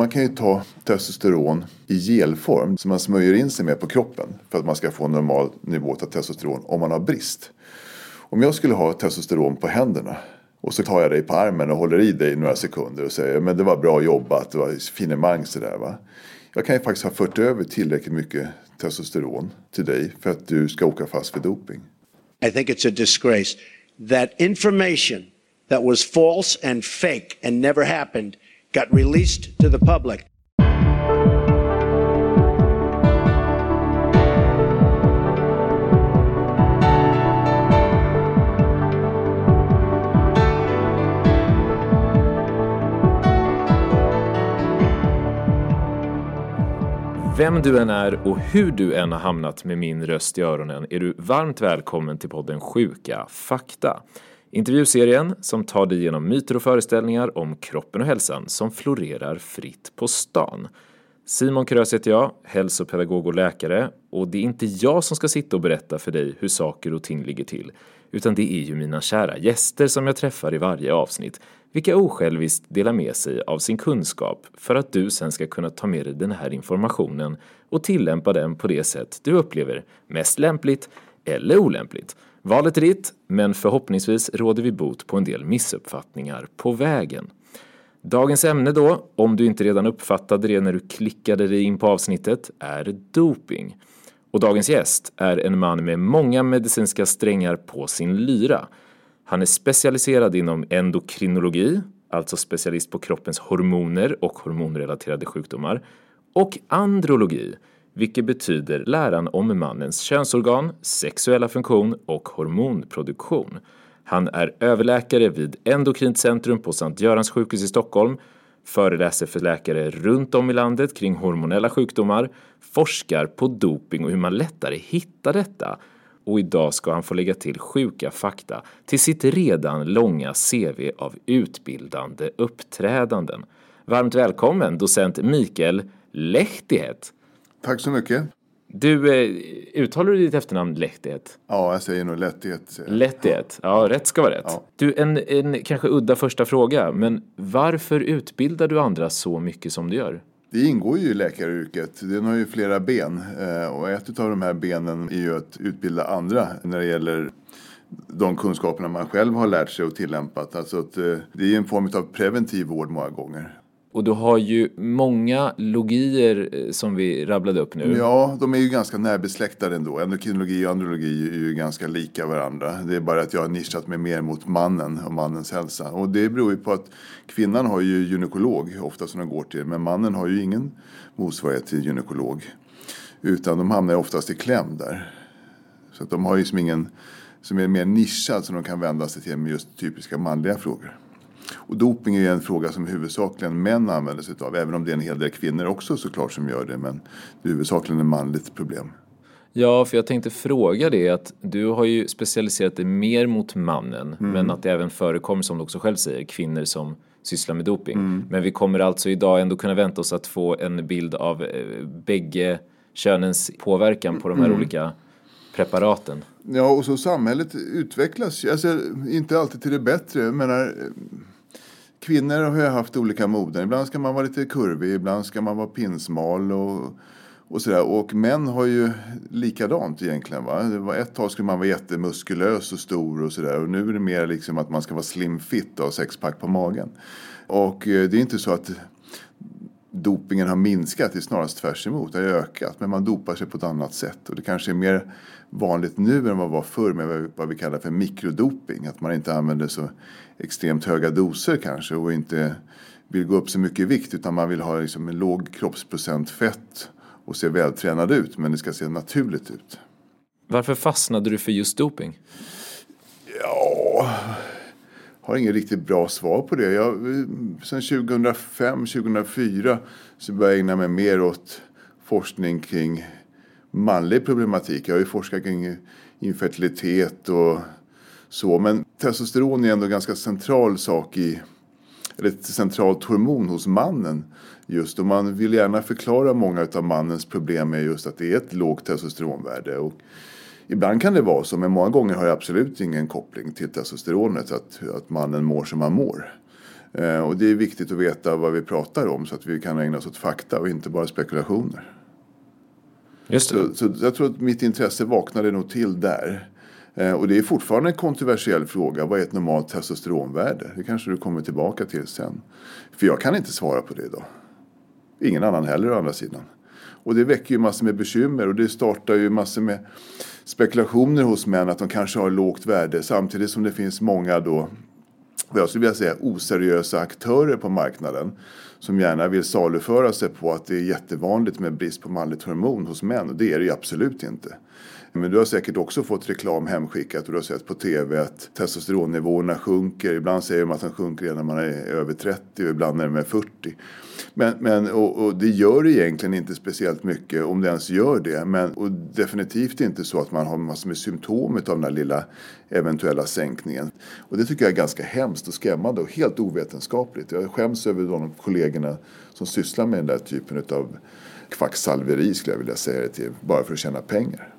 man kan ju ta testosteron i gelform som man smörjer in sig med på kroppen för att man ska få en normal nivå av testosteron om man har brist. Om jag skulle ha testosteron på händerna och så tar jag dig på armen och håller i dig några sekunder och säger men det var bra jobbat, det var finemang sådär va. Jag kan ju faktiskt ha fört över tillräckligt mycket testosteron till dig för att du ska åka fast för doping. I think it's a disgrace that information that was false and fake and never happened got released to the public. Vem du än är och hur du än har hamnat med min röst i öronen är du varmt välkommen till podden Sjuka fakta. Intervjuserien som tar dig genom myter och föreställningar om kroppen och hälsan som florerar fritt på stan. Simon Krös heter jag, hälsopedagog och läkare och det är inte jag som ska sitta och berätta för dig hur saker och ting ligger till utan det är ju mina kära gäster som jag träffar i varje avsnitt vilka osjälviskt delar med sig av sin kunskap för att du sen ska kunna ta med dig den här informationen och tillämpa den på det sätt du upplever mest lämpligt eller olämpligt. Valet är ditt, men förhoppningsvis råder vi bot på en del missuppfattningar på vägen. Dagens ämne då, om du inte redan uppfattade det när du klickade dig in på avsnittet, är doping. Och dagens gäst är en man med många medicinska strängar på sin lyra. Han är specialiserad inom endokrinologi, alltså specialist på kroppens hormoner och hormonrelaterade sjukdomar, och andrologi, vilket betyder läran om mannens könsorgan, sexuella funktion och hormonproduktion. Han är överläkare vid Endokrint Centrum på Sankt Görans sjukhus i Stockholm, föreläser för läkare runt om i landet kring hormonella sjukdomar, forskar på doping och hur man lättare hittar detta och idag ska han få lägga till sjuka fakta till sitt redan långa CV av utbildande uppträdanden. Varmt välkommen docent Mikael Lehtihet. Tack så mycket. Du, eh, uttalar du ditt efternamn Lehtihet? Ja, jag säger nog lätthet. Lätthet, ja rätt ska vara rätt. Ja. Du, en, en kanske udda första fråga, men varför utbildar du andra så mycket som du gör? Det ingår ju i läkaryrket. Den har ju flera ben. eh, Och ett av de här benen är ju att utbilda andra när det gäller de kunskaperna man själv har lärt sig och tillämpat. Alltså eh, det är en form av preventiv vård många gånger. Och du har ju många logier eh, som vi rabblade upp nu. Ja, de är ju ganska närbesläktade ändå. Endokrinologi och andrologi är ju ganska lika varandra. Det är bara att jag har nischat mig mer mot mannen och mannens hälsa. Och det beror ju på att kvinnan har ju gynekolog ofta som de går till. Men mannen har ju ingen motsvarighet till gynekolog. Utan de hamnar ju oftast i kläm där. Så att de har ju som ingen som är mer nischad som de kan vända sig till med just typiska manliga frågor. Och doping är ju en fråga som huvudsakligen män använder sig av. Även om det är en hel del kvinnor också såklart som gör det. Men det är huvudsakligen ett manligt problem. Ja, för jag tänkte fråga det att du har ju specialiserat dig mer mot mannen, men att det även förekommer, som du också själv säger, kvinnor som sysslar med doping. Men vi kommer alltså idag ändå kunna vänta oss att få en bild av eh, bägge könens påverkan på de här olika preparaten. Ja, och så samhället utvecklas. Alltså, inte alltid till det bättre. Jag menar, kvinnor har ju haft olika moden. Ibland ska man vara lite kurvig, ibland ska man vara pinsmal och, och sådär. Och män har ju likadant egentligen. Va? Det var ett tag skulle man vara jättemuskulös och stor och sådär. Och nu är det mer liksom att man ska vara slim fit och ha sexpack på magen. Och eh, det är inte så att dopingen har minskat, det är snarast tvärs emot. Det har ökat, men man dopar sig på ett annat sätt. Och det kanske är mer vanligt nu än vad det var förr med vad vi- vad vi kallar för mikrodoping. Att man inte använder så extremt höga doser kanske och inte vill gå upp så mycket i vikt utan man vill ha liksom en låg kroppsprocent fett och se vältränad ut men det ska se naturligt ut. Varför fastnade du för just doping? Ja, har inget riktigt bra svar på det. Jag, sen 2005, 2004 så började jag ägna mig mer åt forskning kring manlig problematik. Jag har ju forskat kring infertilitet och så. Men testosteron är ändå en ganska central sak i, eller ett centralt hormon hos mannen. Just och man vill gärna förklara många av mannens problem med just att det är ett lågt testosteronvärde. Och Ibland kan det vara så, men många gånger har det absolut ingen koppling till testosteronet, att, att mannen mår som han mår. Eh, och det är viktigt att veta vad vi pratar om så att vi kan ägna oss åt fakta och inte bara spekulationer. Just. Så, så jag tror att mitt intresse vaknade nog till där. Eh, och det är fortfarande en kontroversiell fråga. Vad är ett normalt testosteronvärde? Det kanske du kommer tillbaka till sen. För jag kan inte svara på det idag. Ingen annan heller å andra sidan. Och det väcker ju massor med bekymmer och det startar ju massor med spekulationer hos män att de kanske har lågt värde samtidigt som det finns många då vad jag skulle vilja säga oseriösa aktörer på marknaden som gärna vill saluföra sig på att det är jättevanligt med brist på manligt hormon hos män och det är det ju absolut inte. Men du har säkert också fått reklam hemskickat och du har sett på tv att testosteronnivåerna sjunker. Ibland säger de att de sjunker redan när man är över 30 och ibland när de är 40. Men, men och, och, det gör egentligen inte speciellt mycket om det ens gör det. Men och definitivt inte så att man har massor med symptom av den här lilla eventuella sänkningen. Och det tycker jag är ganska hemskt och skrämmande och helt ovetenskapligt. Jag skäms över de kollegorna som sysslar med den där typen av kvacksalveri skulle jag vilja säga det till. Bara för att tjäna pengar.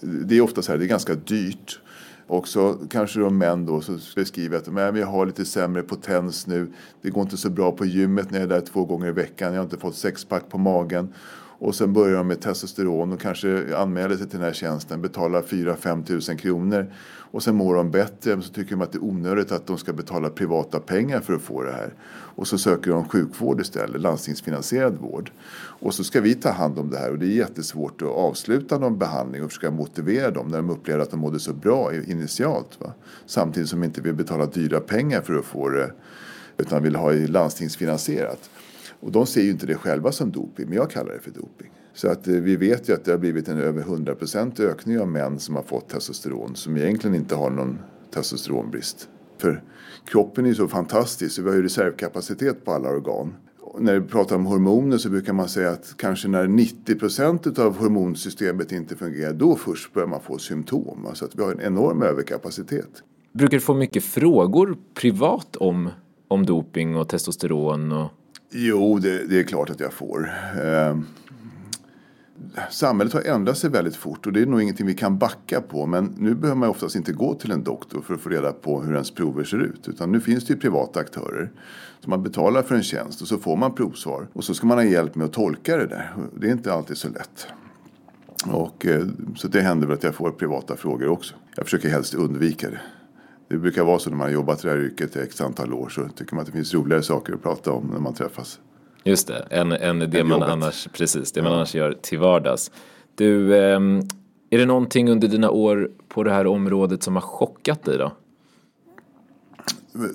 Det är ofta så här, det är ganska dyrt. Och så kanske de män då så beskriver att men jag har lite sämre potens nu. Det går inte så bra på gymmet när jag är där två gånger i veckan. Jag har inte fått sexpack på magen. Och sen börjar de med testosteron och kanske anmäler sig till den här tjänsten, betalar 4-5 tusen kronor. Och sen mår de bättre, men så tycker de att det är onödigt att de ska betala privata pengar för att få det här. Och så söker de sjukvård istället, landstingsfinansierad vård. Och så ska vi ta hand om det här och det är jättesvårt att avsluta någon behandling och försöka motivera dem när de upplever att de mådde så bra initialt. Va? Samtidigt som de inte vill betala dyra pengar för att få det utan vill ha det landstingsfinansierat. Och de ser ju inte det själva som doping, men jag kallar det för doping. Så att eh, vi vet ju att det har blivit en över 100% ökning av män som har fått testosteron som egentligen inte har någon testosteronbrist. För kroppen är ju så fantastisk så vi har ju reservkapacitet på alla organ. Och när vi pratar om hormoner så brukar man säga att kanske när 90% av hormonsystemet inte fungerar då först börjar man få symptom. Alltså att vi har en enorm överkapacitet. Brukar du få mycket frågor privat om, om doping och testosteron? Och... Jo, det, det är klart att jag får. Eh, samhället har ändrat sig väldigt fort och det är nog ingenting vi kan backa på. Men nu behöver man oftast inte gå till en doktor för att få reda på hur ens prover ser ut. Utan nu finns det ju privata aktörer. Så man betalar för en tjänst och så får man provsvar. Och så ska man ha hjälp med att tolka det där. Det är inte alltid så lätt. Och, eh, så det händer väl att jag får privata frågor också. Jag försöker helst undvika det. Det brukar vara så när man har jobbat i det här yrket i x antal år så tycker man att det finns roligare saker att prata om när man träffas. Just det, än, än det man annars, precis, det man annars gör till vardags. Du, eh, är det någonting under dina år på det här området som har chockat dig då?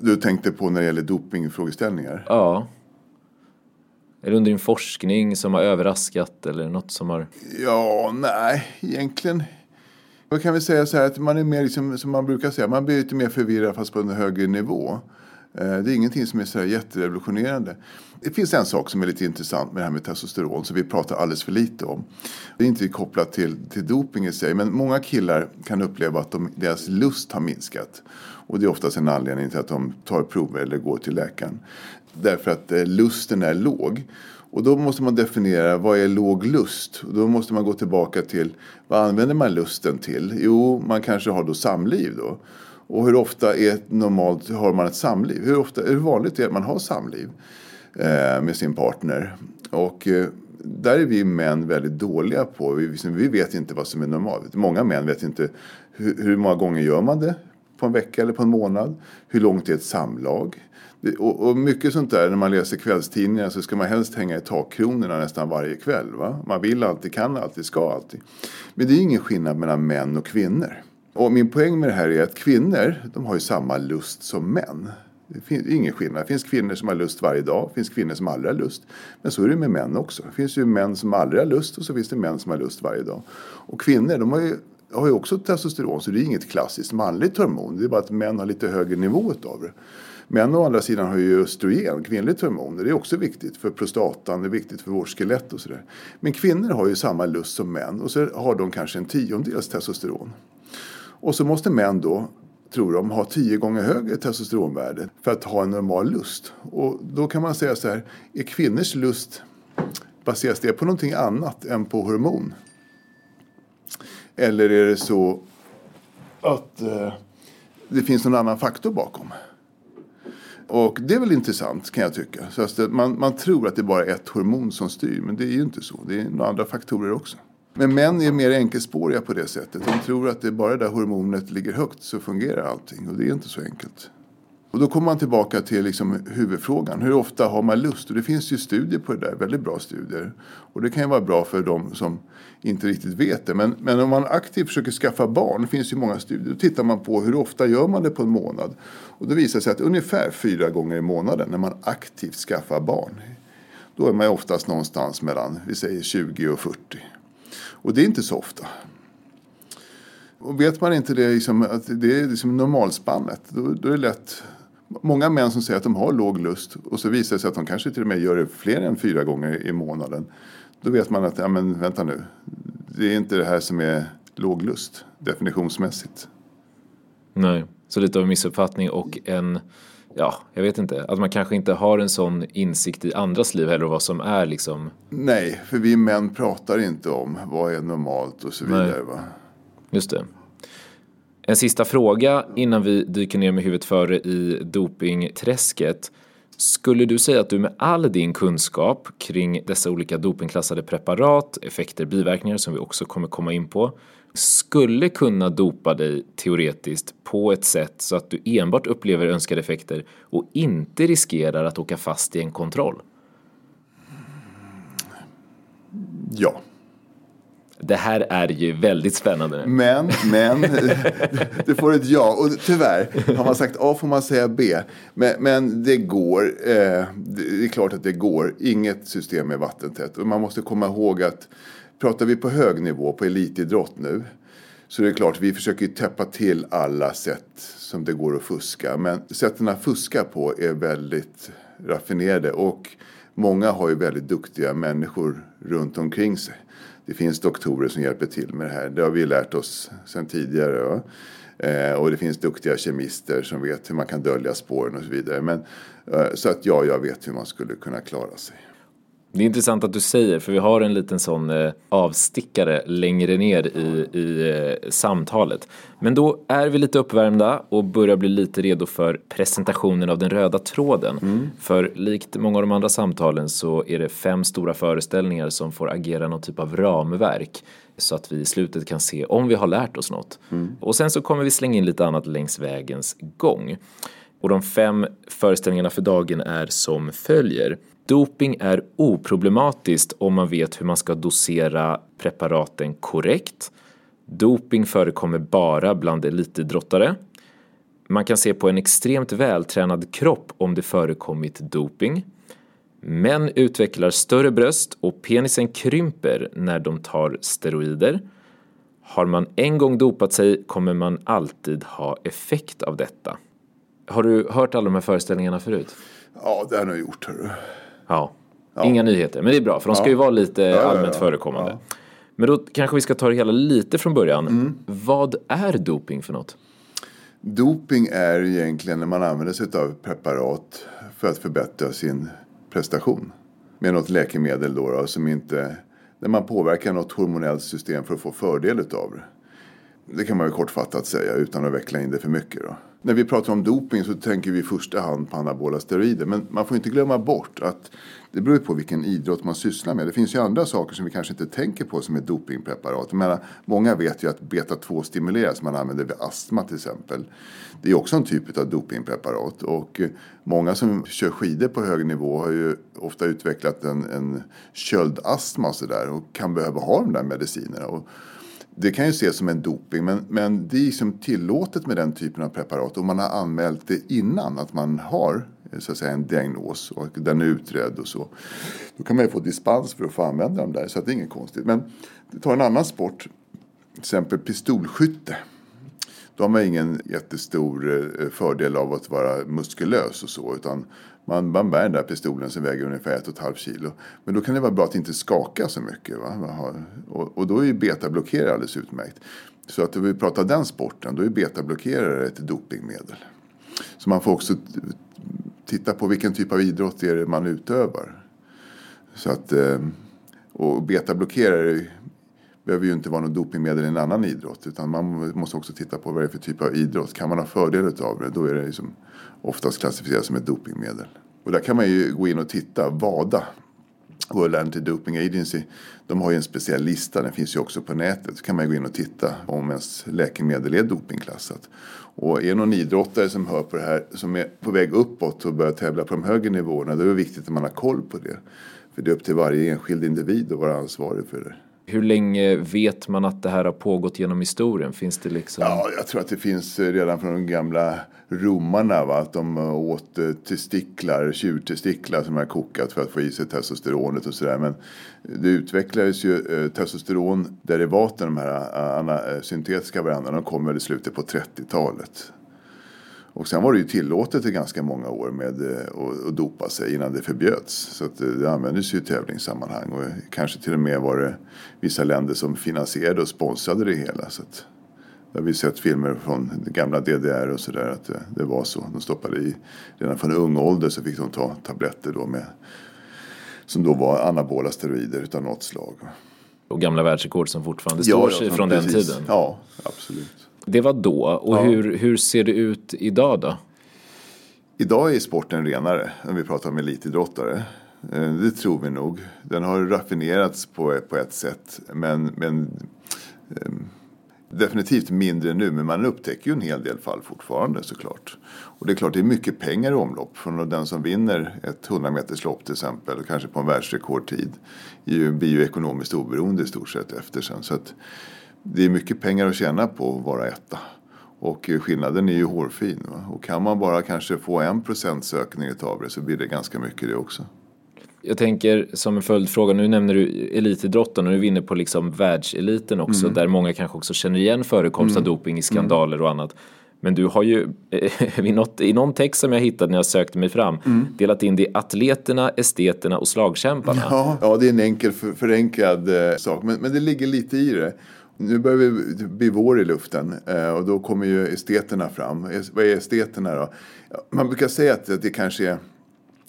Du tänkte på när det gäller dopingfrågeställningar? Ja. Är det under din forskning som har överraskat eller något som har? Ja, nej, egentligen. Då kan vi säga så här att man är mer, liksom, som man brukar säga, man blir lite mer förvirrad fast på en högre nivå. Eh, det är ingenting som är så jätterevolutionerande. Det finns en sak som är lite intressant med det här med testosteron som vi pratar alldeles för lite om. Det är inte kopplat till, till doping i sig men många killar kan uppleva att de, deras lust har minskat. Och det är oftast en anledning till att de tar prover eller går till läkaren. Därför att eh, lusten är låg. Och då måste man definiera vad är låg lust? Och då måste man gå tillbaka till vad använder man lusten till? Jo, man kanske har då samliv då. Och hur ofta är normalt har man ett samliv? Hur, ofta, hur vanligt är det att man har samliv eh, med sin partner? Och eh, där är vi män väldigt dåliga på. Vi, vi liksom, vet inte vad som är normalt. Många män vet inte hur, hur många gånger gör man det på en vecka eller på en månad. Hur långt är ett samlag? Och, och, mycket sånt där, när man läser kvällstidningar så ska man helst hänga i takkronorna nästan varje kväll. Va? Man vill alltid, kan alltid, ska alltid. Men det är ingen skillnad mellan män och kvinnor. Och min poäng med det här är att kvinnor, de har ju samma lust som män. Det finns ingen skillnad. Det finns kvinnor som har lust varje dag. Det finns kvinnor som aldrig har lust. Men så är det med män också. Det finns ju män som aldrig har lust och så finns det män som har lust varje dag. Och kvinnor, de har ju, har ju också testosteron så det är inget klassiskt manligt hormon. Det är bara att män har lite högre nivå av det. Män å andra sidan har ju östrogen, kvinnligt hormon. Det är också viktigt för prostatan, det är viktigt för vårt skelett och sådär. Men kvinnor har ju samma lust som män och så har de kanske en tiondels testosteron. Och så måste män då, tror de, ha tio gånger högre testosteronvärde för att ha en normal lust. Och då kan man säga så här, är kvinnors lust, baseras det på någonting annat än på hormon? Eller är det så att eh, det finns någon annan faktor bakom? Och det är väl intressant kan jag tycka. Så att man, man tror att det är bara ett hormon som styr men det är ju inte så. Det är några andra faktorer också. Men män är mer enkelspåriga på det sättet. De tror att det är bara där hormonet ligger högt så fungerar allting och det är inte så enkelt. Och då kommer man tillbaka till liksom huvudfrågan. Hur ofta har man lust? Och det finns ju studier på det där, väldigt bra studier. Och det kan ju vara bra för de som inte riktigt vet det. Men, men om man aktivt försöker skaffa barn, det finns ju många studier, då tittar man på hur ofta gör man det på en månad. Och det visar sig att ungefär fyra gånger i månaden när man aktivt skaffar barn. Då är man oftast någonstans mellan, vi säger 20 och 40. Och det är inte så ofta. Och vet man inte det, liksom, att det är liksom normalspannet, då, då är det lätt Många män som säger att de har låg lust och så visar det sig att de kanske till och med gör det fler än fyra gånger i månaden. Då vet man att, ja men vänta nu, det är inte det här som är låg lust definitionsmässigt. Nej, så lite av en missuppfattning och en, ja, jag vet inte, att man kanske inte har en sån insikt i andras liv heller och vad som är liksom. Nej, för vi män pratar inte om vad är normalt och så vidare. Va? Just det. En sista fråga innan vi dyker ner med huvudet före i dopingträsket. Skulle du säga att du med all din kunskap kring dessa olika dopingklassade preparat, effekter, biverkningar som vi också kommer komma in på, skulle kunna dopa dig teoretiskt på ett sätt så att du enbart upplever önskade effekter och inte riskerar att åka fast i en kontroll? Ja. Det här är ju väldigt spännande. Men, men, du får ett ja. Och tyvärr, har man sagt A får man säga B. Men, men det går. Eh, det är klart att det går. Inget system är vattentätt. Och man måste komma ihåg att pratar vi på hög nivå, på elitidrott nu. Så det är klart, vi försöker täppa till alla sätt som det går att fuska. Men sätten att fuska på är väldigt raffinerade. Och många har ju väldigt duktiga människor runt omkring sig det finns doktorer som hjälper till med det här. Det har vi lärt oss sedan tidigare. Va? Eh, och det finns duktiga kemister som vet hur man kan dölja spåren och så vidare. Men, eh, så att ja, jag vet hur man skulle kunna klara sig. Det är intressant att du säger, för vi har en liten sån eh, avstickare längre ner i, i eh, samtalet. Men då är vi lite uppvärmda och börjar bli lite redo för presentationen av den röda tråden. Mm. För likt många av de andra samtalen så är det fem stora föreställningar som får agera någon typ av ramverk så att vi i slutet kan se om vi har lärt oss något. Mm. Och sen så kommer vi slänga in lite annat längs vägens gång. Och de fem föreställningarna för dagen är som följer. Doping är oproblematiskt om man vet hur man ska dosera preparaten korrekt. Doping förekommer bara bland elitidrottare. Man kan se på en extremt vältränad kropp om det förekommit doping. Män utvecklar större bröst och penisen krymper när de tar steroider. Har man en gång dopat sig kommer man alltid ha effekt av detta. Har du hört alla de här föreställningarna förut? Ja, det har jag nog gjort. Hörru. Ja. ja. Inga nyheter, men det är bra för de ska ju vara lite allmänt förekommande. Men då kanske vi ska ta det hela lite från början. Mm. Vad är doping för något? Doping är egentligen när man använder sig av preparat för att förbättra sin prestation. Med något läkemedel då, då som inte... När man påverkar något hormonellt system för att få fördel av det. Det kan man ju kortfattat säga utan att veckla in det för mycket. Då. När vi pratar om doping så tänker vi i första hand på anabola steroider. Men man får inte glömma bort att det beror på vilken idrott man sysslar med. Det finns ju andra saker som vi kanske inte tänker på som är dopingpreparat. Menar, många vet ju att beta-2 stimuleras man använder vid astma till exempel. Det är också en typ av dopingpreparat. Och många som kör skidor på hög nivå har ju ofta utvecklat en, en köldastma och sådär. Och kan behöva ha de där medicinerna. Och det kan ju ses som en doping men, men det är liksom tillåtet med den typen av preparat om man har anmält det innan att man har så att säga, en diagnos och den är utredd och så. Då kan man ju få dispens för att få använda dem där så att det är inget konstigt. Men ta en annan sport, till exempel pistolskytte. Då har man ingen jättestor eh, fördel av att vara muskulös och så utan man, man bär den där pistolen som väger ungefär ett och ett halvt kilo. Men då kan det vara bra att inte skaka så mycket. Va? Och, och då är ju betablockerare alldeles utmärkt. Så att vi pratar den sporten, då är betablockerare ett dopingmedel. Så man får också titta på vilken typ av idrott det är man utövar. Så att, eh, och betablockerare behöver ju inte vara något dopingmedel i en annan idrott. Utan man måste också titta på vad det är för typ av idrott. Kan man ha fördel av det, då är det liksom oftast klassificerat som ett dopingmedel. Och där kan man ju gå in och titta. WADA, World Anti-Doping Agency, de har ju en speciell lista, den finns ju också på nätet. Så kan man gå in och titta om ens läkemedel är dopingklassat. Och är det någon idrottare som hör på det här, som är på väg uppåt och börjar tävla på de högre nivåerna, då är det viktigt att man har koll på det. För det är upp till varje enskild individ att vara ansvarig för det. Hur länge vet man att det här har pågått genom historien? Finns det liksom... Ja, jag tror att det finns eh, redan från de gamla romarna. Va? Att de eh, åt eh, testiklar, tjurtestiklar som har kokat för att få i sig testosteronet och sådär. Men det utvecklades ju testosteronderivaten, de här syntetiska varandra, de kom väl i slutet på 30-talet. Och sen var det ju tillåtet i ganska många år med att, att dopa sig innan det förbjöds. Så att det användes ju i tävlingssammanhang och kanske till och med var det vissa länder som finansierade och sponsrade det hela. Så att, det har vi sett filmer från gamla DDR och sådär att det, det, var så. De stoppade i, redan från ung ålder så fick de ta tabletter då med som då var anabola steroider utav något slag. Och gamla världsrekord som fortfarande står sig från precis. den tiden. Ja, absolut. Det var då. Och ja. hur, hur ser det ut idag då? Idag är sporten renare om vi pratar om elitidrottare. Eh, det tror vi nog. Den har raffinerats på, på ett sätt. Men, men ehm, definitivt mindre nu. Men man upptäcker ju en hel del fall fortfarande såklart. Och det är klart det är mycket pengar i omlopp. Från den som vinner ett 100 meterslopp till exempel. Kanske på en världsrekordtid. Blir ju ekonomiskt oberoende i stort sett efter sen. Så att, det är mycket pengar att tjäna på att vara etta. Och skillnaden är ju hårfin. Va? Och kan man bara kanske få en procents ökning av det så blir det ganska mycket det också. Jag tänker som en följdfråga, nu nämner du elitidrotten och nu är vi inne på liksom världseliten också mm. där många kanske också känner igen förekomst av mm. doping i skandaler och annat. Men du har ju i, något, i någon text som jag hittade när jag sökte mig fram mm. delat in det i atleterna, esteterna och slagkämparna. Ja, ja det är en enkel för, förenklad eh, sak men, men det ligger lite i det. Nu börjar vi bli vår i luften eh, och då kommer ju esteterna fram. Vad är esteterna då? Man brukar säga att det kanske är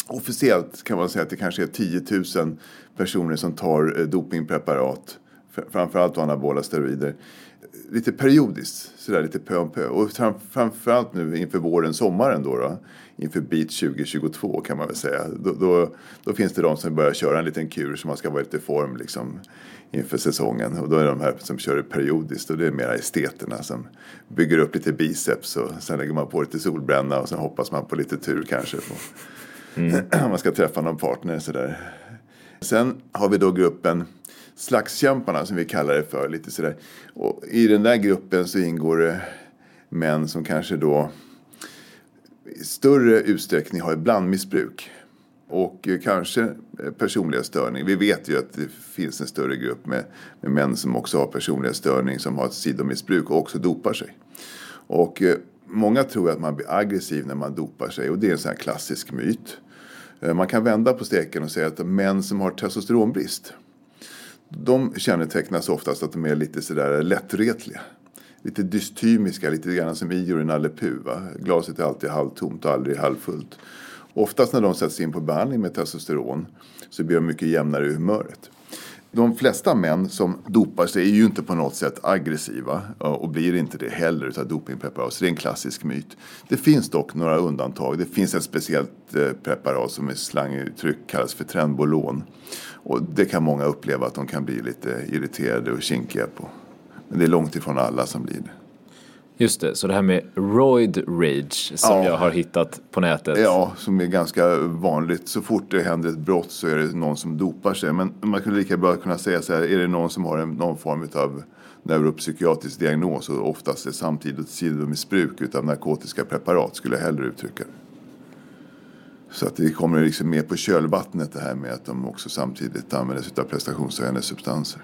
Officiellt kan man säga att det kanske är 10 000 personer som tar eh, dopingpreparat. Framförallt anabola steroider. Lite periodiskt, sådär lite pö om pö. Och framförallt nu inför våren, sommaren då. då inför Beat 2022 kan man väl säga. Då, då, då, finns det de som börjar köra en liten kur så man ska vara lite i form liksom inför säsongen. Och då är det de här som kör det periodiskt och det är mera esteterna som bygger upp lite biceps och sen lägger man på lite solbränna och sen hoppas man på lite tur kanske. På, mm. man ska träffa någon partner sådär. Sen har vi då gruppen slagskämparna som vi kallar det för. Lite sådär. Och I den där gruppen så ingår det män som kanske då i större utsträckning har blandmissbruk. Och kanske personlighetsstörning. Vi vet ju att det finns en större grupp med, med män som också har personlighetsstörning som har ett sidomissbruk och också dopar sig. Och eh, många tror att man blir aggressiv när man dopar sig och det är en sån här klassisk myt. Eh, man kan vända på steken och säga att män som har testosteronbrist de kännetecknas oftast att de är lite sådär lättretliga lite dystymiska, lite grann som Ior i Nalle Puh. Glaset är alltid halvtomt och aldrig halvfullt. Oftast när de sätts in på behandling med testosteron så blir de mycket jämnare i humöret. De flesta män som dopar sig är ju inte på något sätt aggressiva och blir inte det heller utav dopingpreparat. Så det är en klassisk myt. Det finns dock några undantag. Det finns ett speciellt eh, preparat som i slanguttryck kallas för Trenbolon. Och det kan många uppleva att de kan bli lite irriterade och kinkiga på. Men det är långt ifrån alla som blir det. Just det, så det här med roid rage som ja. jag har hittat på nätet. Ja, som är ganska vanligt. Så fort det händer ett brott så är det någon som dopar sig. Men man skulle lika bra kunna säga så här, är det någon som har en, någon form av neuropsykiatrisk diagnos och oftast är samtidigt sidomissbruk av narkotiska preparat skulle jag hellre uttrycka det. Så att det kommer liksom mer på kölvattnet det här med att de också samtidigt använder sig av prestationshöjande substanser.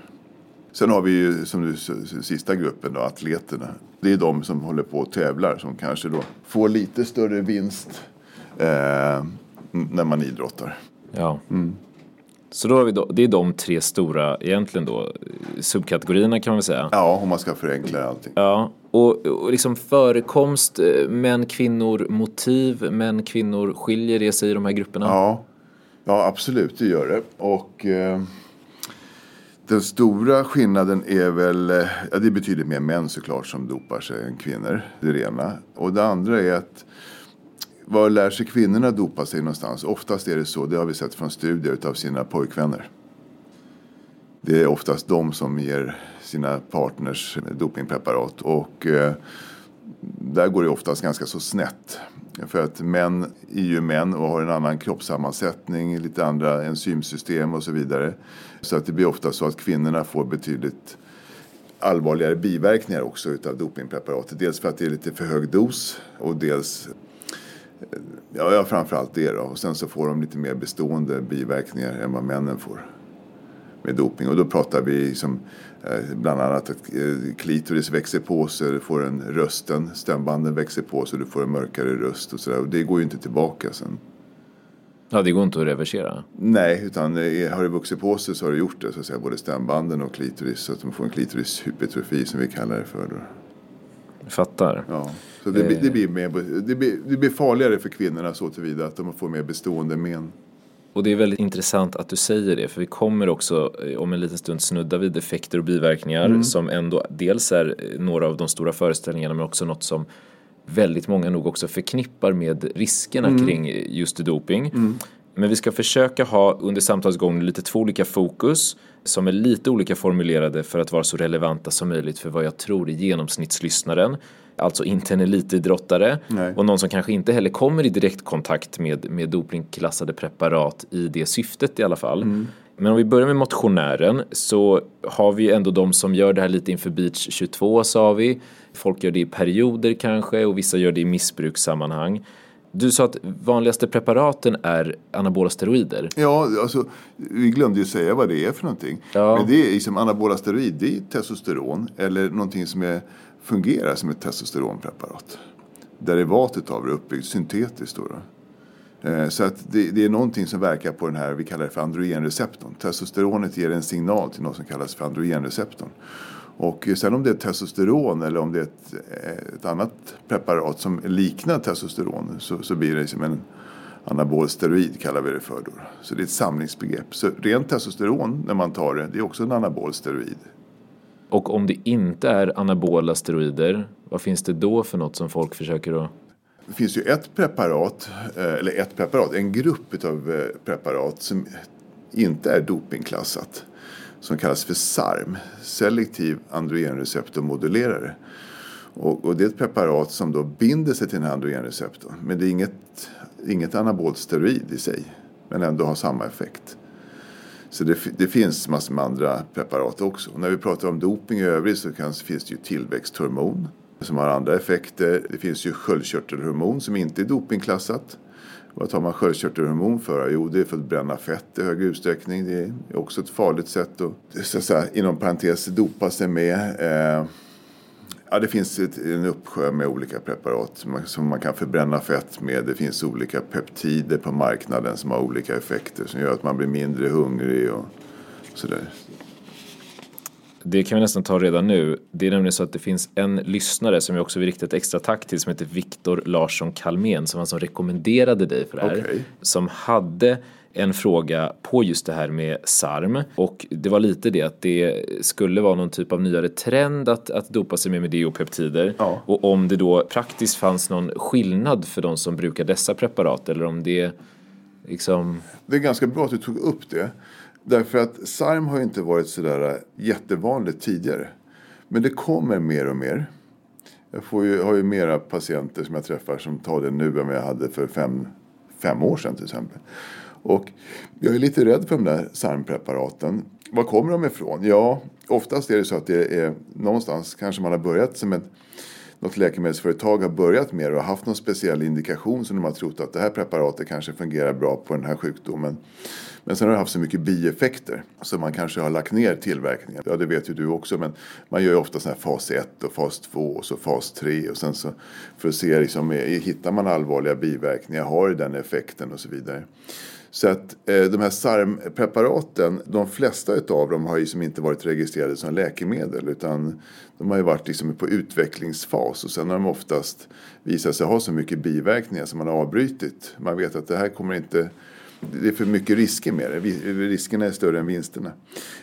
Sen har vi ju som du, sista gruppen då, atleterna. Det är de som håller på och tävlar som kanske då får lite större vinst eh, när man idrottar. Ja. Mm. Så då har vi då, det är de tre stora egentligen då subkategorierna kan man väl säga. Ja, om man ska förenkla allting. Ja, och, och liksom förekomst, eh, män, kvinnor, motiv, män, kvinnor, skiljer det sig i de här grupperna? Ja, ja absolut det gör det. Och... Eh, den stora skillnaden är väl, eh, ja det är betydligt mer män såklart som dopar sig än kvinnor. Det ena. Och det andra är att var lär sig kvinnorna dopa sig någonstans? Oftast är det så, det har vi sett från studier av sina pojkvänner. Det är oftast de som ger sina partners dopingpreparat och eh, där går det oftast ganska så snett. För att män är ju män och har en annan kroppssammansättning, lite andra enzymsystem och så vidare. Så att det blir ofta så att kvinnorna får betydligt allvarligare biverkningar också utav dopingpreparatet. Dels för att det är lite för hög dos och dels Ja, ja framförallt det då. Och sen så får de lite mer bestående biverkningar än vad männen får med doping. Och då pratar vi liksom, bland annat att eh, klitoris växer på sig, du får en rösten, stämbanden växer på sig, du får en mörkare röst och sådär. Och det går ju inte tillbaka sen. Ja, det går inte att reversera. Nej, utan har det vuxit på sig så har det gjort det, så att säga, både stämbanden och klitoris. Så att de får en klitorishypertrofi som vi kallar det för. Då. Fattar. Ja. Så det, blir, det, blir mer, det, blir, det blir farligare för kvinnorna så tillvida att de får mer bestående men. Och det är väldigt intressant att du säger det för vi kommer också eh, om en liten stund snudda vid effekter och biverkningar mm. som ändå dels är eh, några av de stora föreställningarna men också något som väldigt många nog också förknippar med riskerna mm. kring just doping. Mm. Men vi ska försöka ha under samtalsgången lite två olika fokus som är lite olika formulerade för att vara så relevanta som möjligt för vad jag tror är genomsnittslyssnaren. Alltså inte en elitidrottare Nej. och någon som kanske inte heller kommer i direktkontakt med, med dopingklassade preparat i det syftet i alla fall. Mm. Men om vi börjar med motionären så har vi ändå de som gör det här lite inför Beach 22 sa vi. Folk gör det i perioder kanske och vissa gör det i missbrukssammanhang. Du sa att vanligaste preparaten är anabola steroider. Ja, alltså, vi glömde ju säga vad det är för någonting. Ja. Men det är liksom anabola steroid, det är testosteron eller någonting som är, fungerar som ett testosteronpreparat. Derivatet av det är uppbyggt syntetiskt. Då, då. Eh, så att det, det, är någonting som verkar på den här, vi kallar det för androgenreceptorn. Testosteronet ger en signal till något som kallas för androgenreceptorn. Och sen om det är testosteron eller om det är ett, ett annat preparat som liknar testosteron så, så blir det som en anabol steroid kallar vi det för. Då. Så det är ett samlingsbegrepp. Så rent testosteron när man tar det, det är också en anabol steroid. Och om det inte är anabola steroider, vad finns det då för något som folk försöker att det finns ju ett preparat, eh, eller ett preparat, en grupp av eh, preparat som inte är dopingklassat som kallas för SARM, selektiv androgenreceptormodulerare. Och, och, det är ett preparat som då binder sig till den här androgenreceptorn. Men det är inget, inget anabolt steroid i sig, men ändå har samma effekt. Så det, det finns massor med andra preparat också. Och när vi pratar om doping i övrigt så kan, finns det ju tillväxthormon som har andra effekter. Det finns ju sköldkörtelhormon som inte är dopingklassat. Vad tar man sköldkörtelhormon för? Jo, det är för att bränna fett i hög utsträckning. Det är också ett farligt sätt att, så att säga, inom parentes, dopa sig med. Eh, ja, det finns ett, en uppsjö med olika preparat som man, kan förbränna fett med. Det finns olika peptider på marknaden som har olika effekter som gör att man blir mindre hungrig och sådär. Det kan vi nästan ta redan nu. Det är nämligen så att det finns en lyssnare som jag också vill rikta ett extra tack till som heter Viktor Larsson Kalmén som var som rekommenderade dig för det här. Okay. Som hade en fråga på just det här med SARM och det var lite det att det skulle vara någon typ av nyare trend att, att dopa sig med mediopeptider ja. och om det då praktiskt fanns någon skillnad för de som brukar dessa preparat eller om det liksom... Det är ganska bra att du tog upp det. Därför att SARM har inte varit sådär jättevanligt tidigare. Men det kommer mer och mer. Jag får ju, har ju mera patienter som jag träffar som tar det nu än vad jag hade för fem, fem år sedan till exempel. Och jag är lite rädd för de där SARM-preparaten. Var kommer de ifrån? Ja, oftast är det så att det är någonstans kanske man har börjat som ett något läkemedelsföretag har börjat med det och haft någon speciell indikation som de har trott att det här preparatet kanske fungerar bra på den här sjukdomen. Men sen har det haft så mycket bieffekter så man kanske har lagt ner tillverkningen. Ja, det vet ju du också, men man gör ju ofta så här fas 1 och fas 2 och så fas 3 och sen så för att se liksom, eh, hittar man allvarliga biverkningar, har det den effekten och så vidare. Så att eh, de här SARM-preparaten, de flesta av dem har ju som inte varit registrerade som läkemedel utan de har ju varit liksom på utvecklingsfas och sen har de oftast visat sig ha så mycket biverkningar som man har avbrutit. Man vet att det här kommer inte det är för mycket risker med det. Riskerna är större än vinsterna.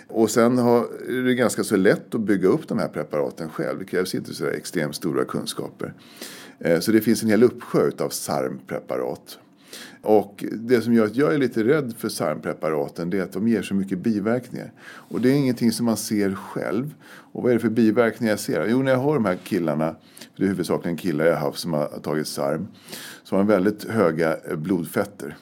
Och sen har, är det ganska så lätt att bygga upp de här preparaten själv. Det krävs inte så extremt stora kunskaper. Eh, så det finns en hel uppsjö av SARM-preparat. Och det som gör att jag är lite rädd för sarmpreparaten det är att de ger så mycket biverkningar. Och det är ingenting som man ser själv. Och vad är det för biverkningar jag ser? Jo, när jag har de här killarna, det är huvudsakligen killar jag har haft som har tagit SARM, så har de väldigt höga blodfetter.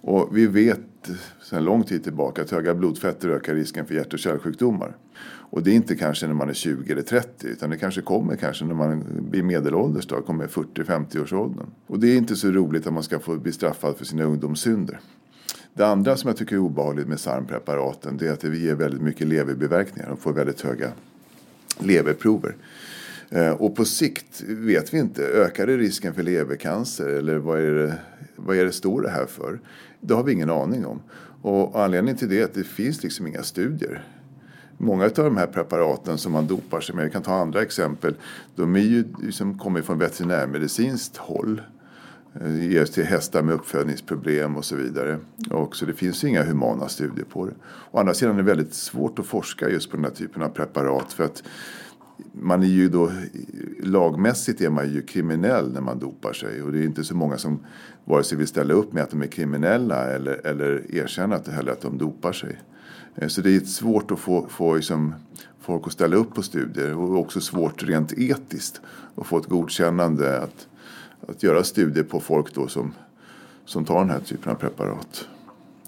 Och vi vet sedan lång tid tillbaka att höga blodfetter ökar risken för hjärt och kärlsjukdomar. Och det är inte kanske när man är 20 eller 30 utan det kanske kommer kanske när man blir medelålders då, kommer 40-50 års åldern. Och det är inte så roligt att man ska få bli straffad för sina ungdomssynder. Det andra som jag tycker är obehagligt med SARM-preparaten det är att det ger väldigt mycket leverbiverkningar. De får väldigt höga leverprover. Eh, och på sikt vet vi inte, ökar det risken för levercancer eller vad är det, vad är det står det här för? Det har vi ingen aning om. Och anledningen till det är att det finns liksom inga studier. Många av de här preparaten som man dopar sig med, jag kan ta andra exempel, de är ju liksom kommer från veterinärmedicinskt håll. Eh, det ges till hästar med uppfödningsproblem och så vidare. Och så det finns inga humana studier på det. Å andra sidan är det väldigt svårt att forska just på den här typen av preparat för att man är ju då, lagmässigt är man ju kriminell när man dopar sig och det är inte så många som vare sig vill ställa upp med att de är kriminella eller, eller erkänna att, heller att de dopar sig. Eh, så det är svårt att få, få liksom, folk att ställa upp på studier och också svårt rent etiskt att få ett godkännande att, att göra studier på folk då som, som tar den här typen av preparat.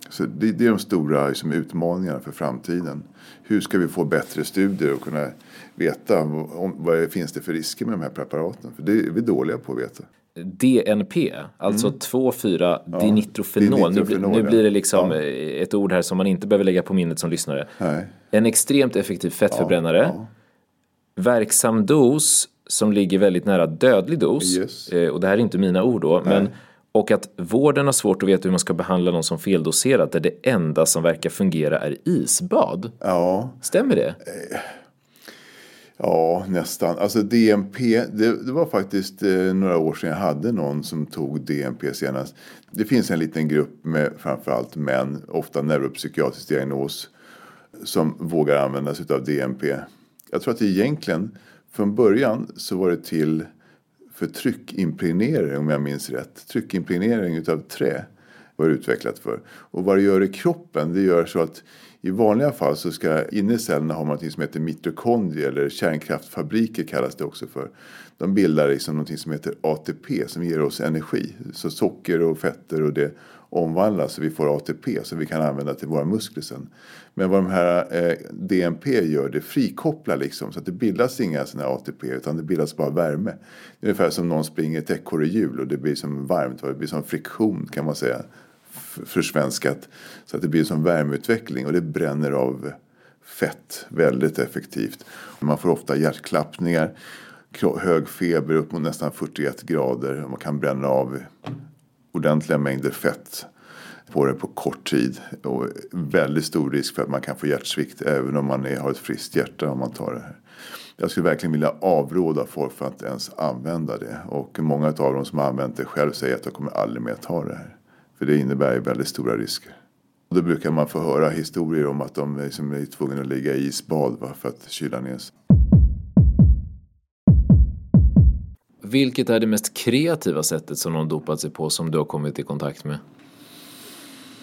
Så det, det är de stora liksom, utmaningarna för framtiden. Hur ska vi få bättre studier och kunna veta om, vad det finns det för risker med de här preparaten? För det är vi dåliga på att veta. DNP, alltså mm. 2,4 ja, dinitrofenol. Nu, nu, blir det liksom ja. ett ord här som man inte behöver lägga på minnet som lyssnare. Nej. En extremt effektiv fettförbrännare. Ja, Verksam dos som ligger väldigt nära dödlig dos. Yes. Eh, och det här är inte mina ord då. Men, och att vården har svårt att veta hur man ska behandla någon som feldoserat där det enda som verkar fungera är isbad. Stämmer det? Eh. Ja, nästan. Alltså DNP, det, det var faktiskt eh, några år sedan jag hade någon som tog DNP senast. Det finns en liten grupp med framförallt män, ofta neuropsykiatrisk diagnos, som vågar använda sig av DNP. Jag tror att egentligen, från början så var det till för tryckimpregnering om jag minns rätt. Tryckimpregnering utav trä var det utvecklat för. Och vad det gör i kroppen, det gör så att i vanliga fall så ska inne i cellerna ha man något som heter mitokondrier eller kärnkraftfabriker kallas det också för. De bildar liksom något som heter ATP som ger oss energi. Så socker och fetter och det omvandlas så vi får ATP som vi kan använda till våra muskler sen. Men vad de här eh, DNP gör, det frikopplar liksom så att det bildas inga sådana här ATP utan det bildas bara värme. Det är ungefär som någon springer ett ekorrehjul och det blir som varmt, det blir som friktion kan man säga försvenskat. Så att det blir som värmeutveckling och det bränner av fett väldigt effektivt. Man får ofta hjärtklappningar, hög feber upp mot nästan 41 grader. Man kan bränna av ordentliga mängder fett på det på kort tid. Och väldigt stor risk för att man kan få hjärtsvikt även om man är, har ett friskt hjärta om man tar det här. Jag skulle verkligen vilja avråda folk från att ens använda det. Och många av dem som har använt det själv säger att jag kommer aldrig mer ta det här. För det innebär ju väldigt stora risker. Och då brukar man få höra historier om att de liksom är tvungna att ligga i isbad va, för att kyla ner sig. Vilket är det mest kreativa sättet som någon dopat sig på som du har kommit i kontakt med?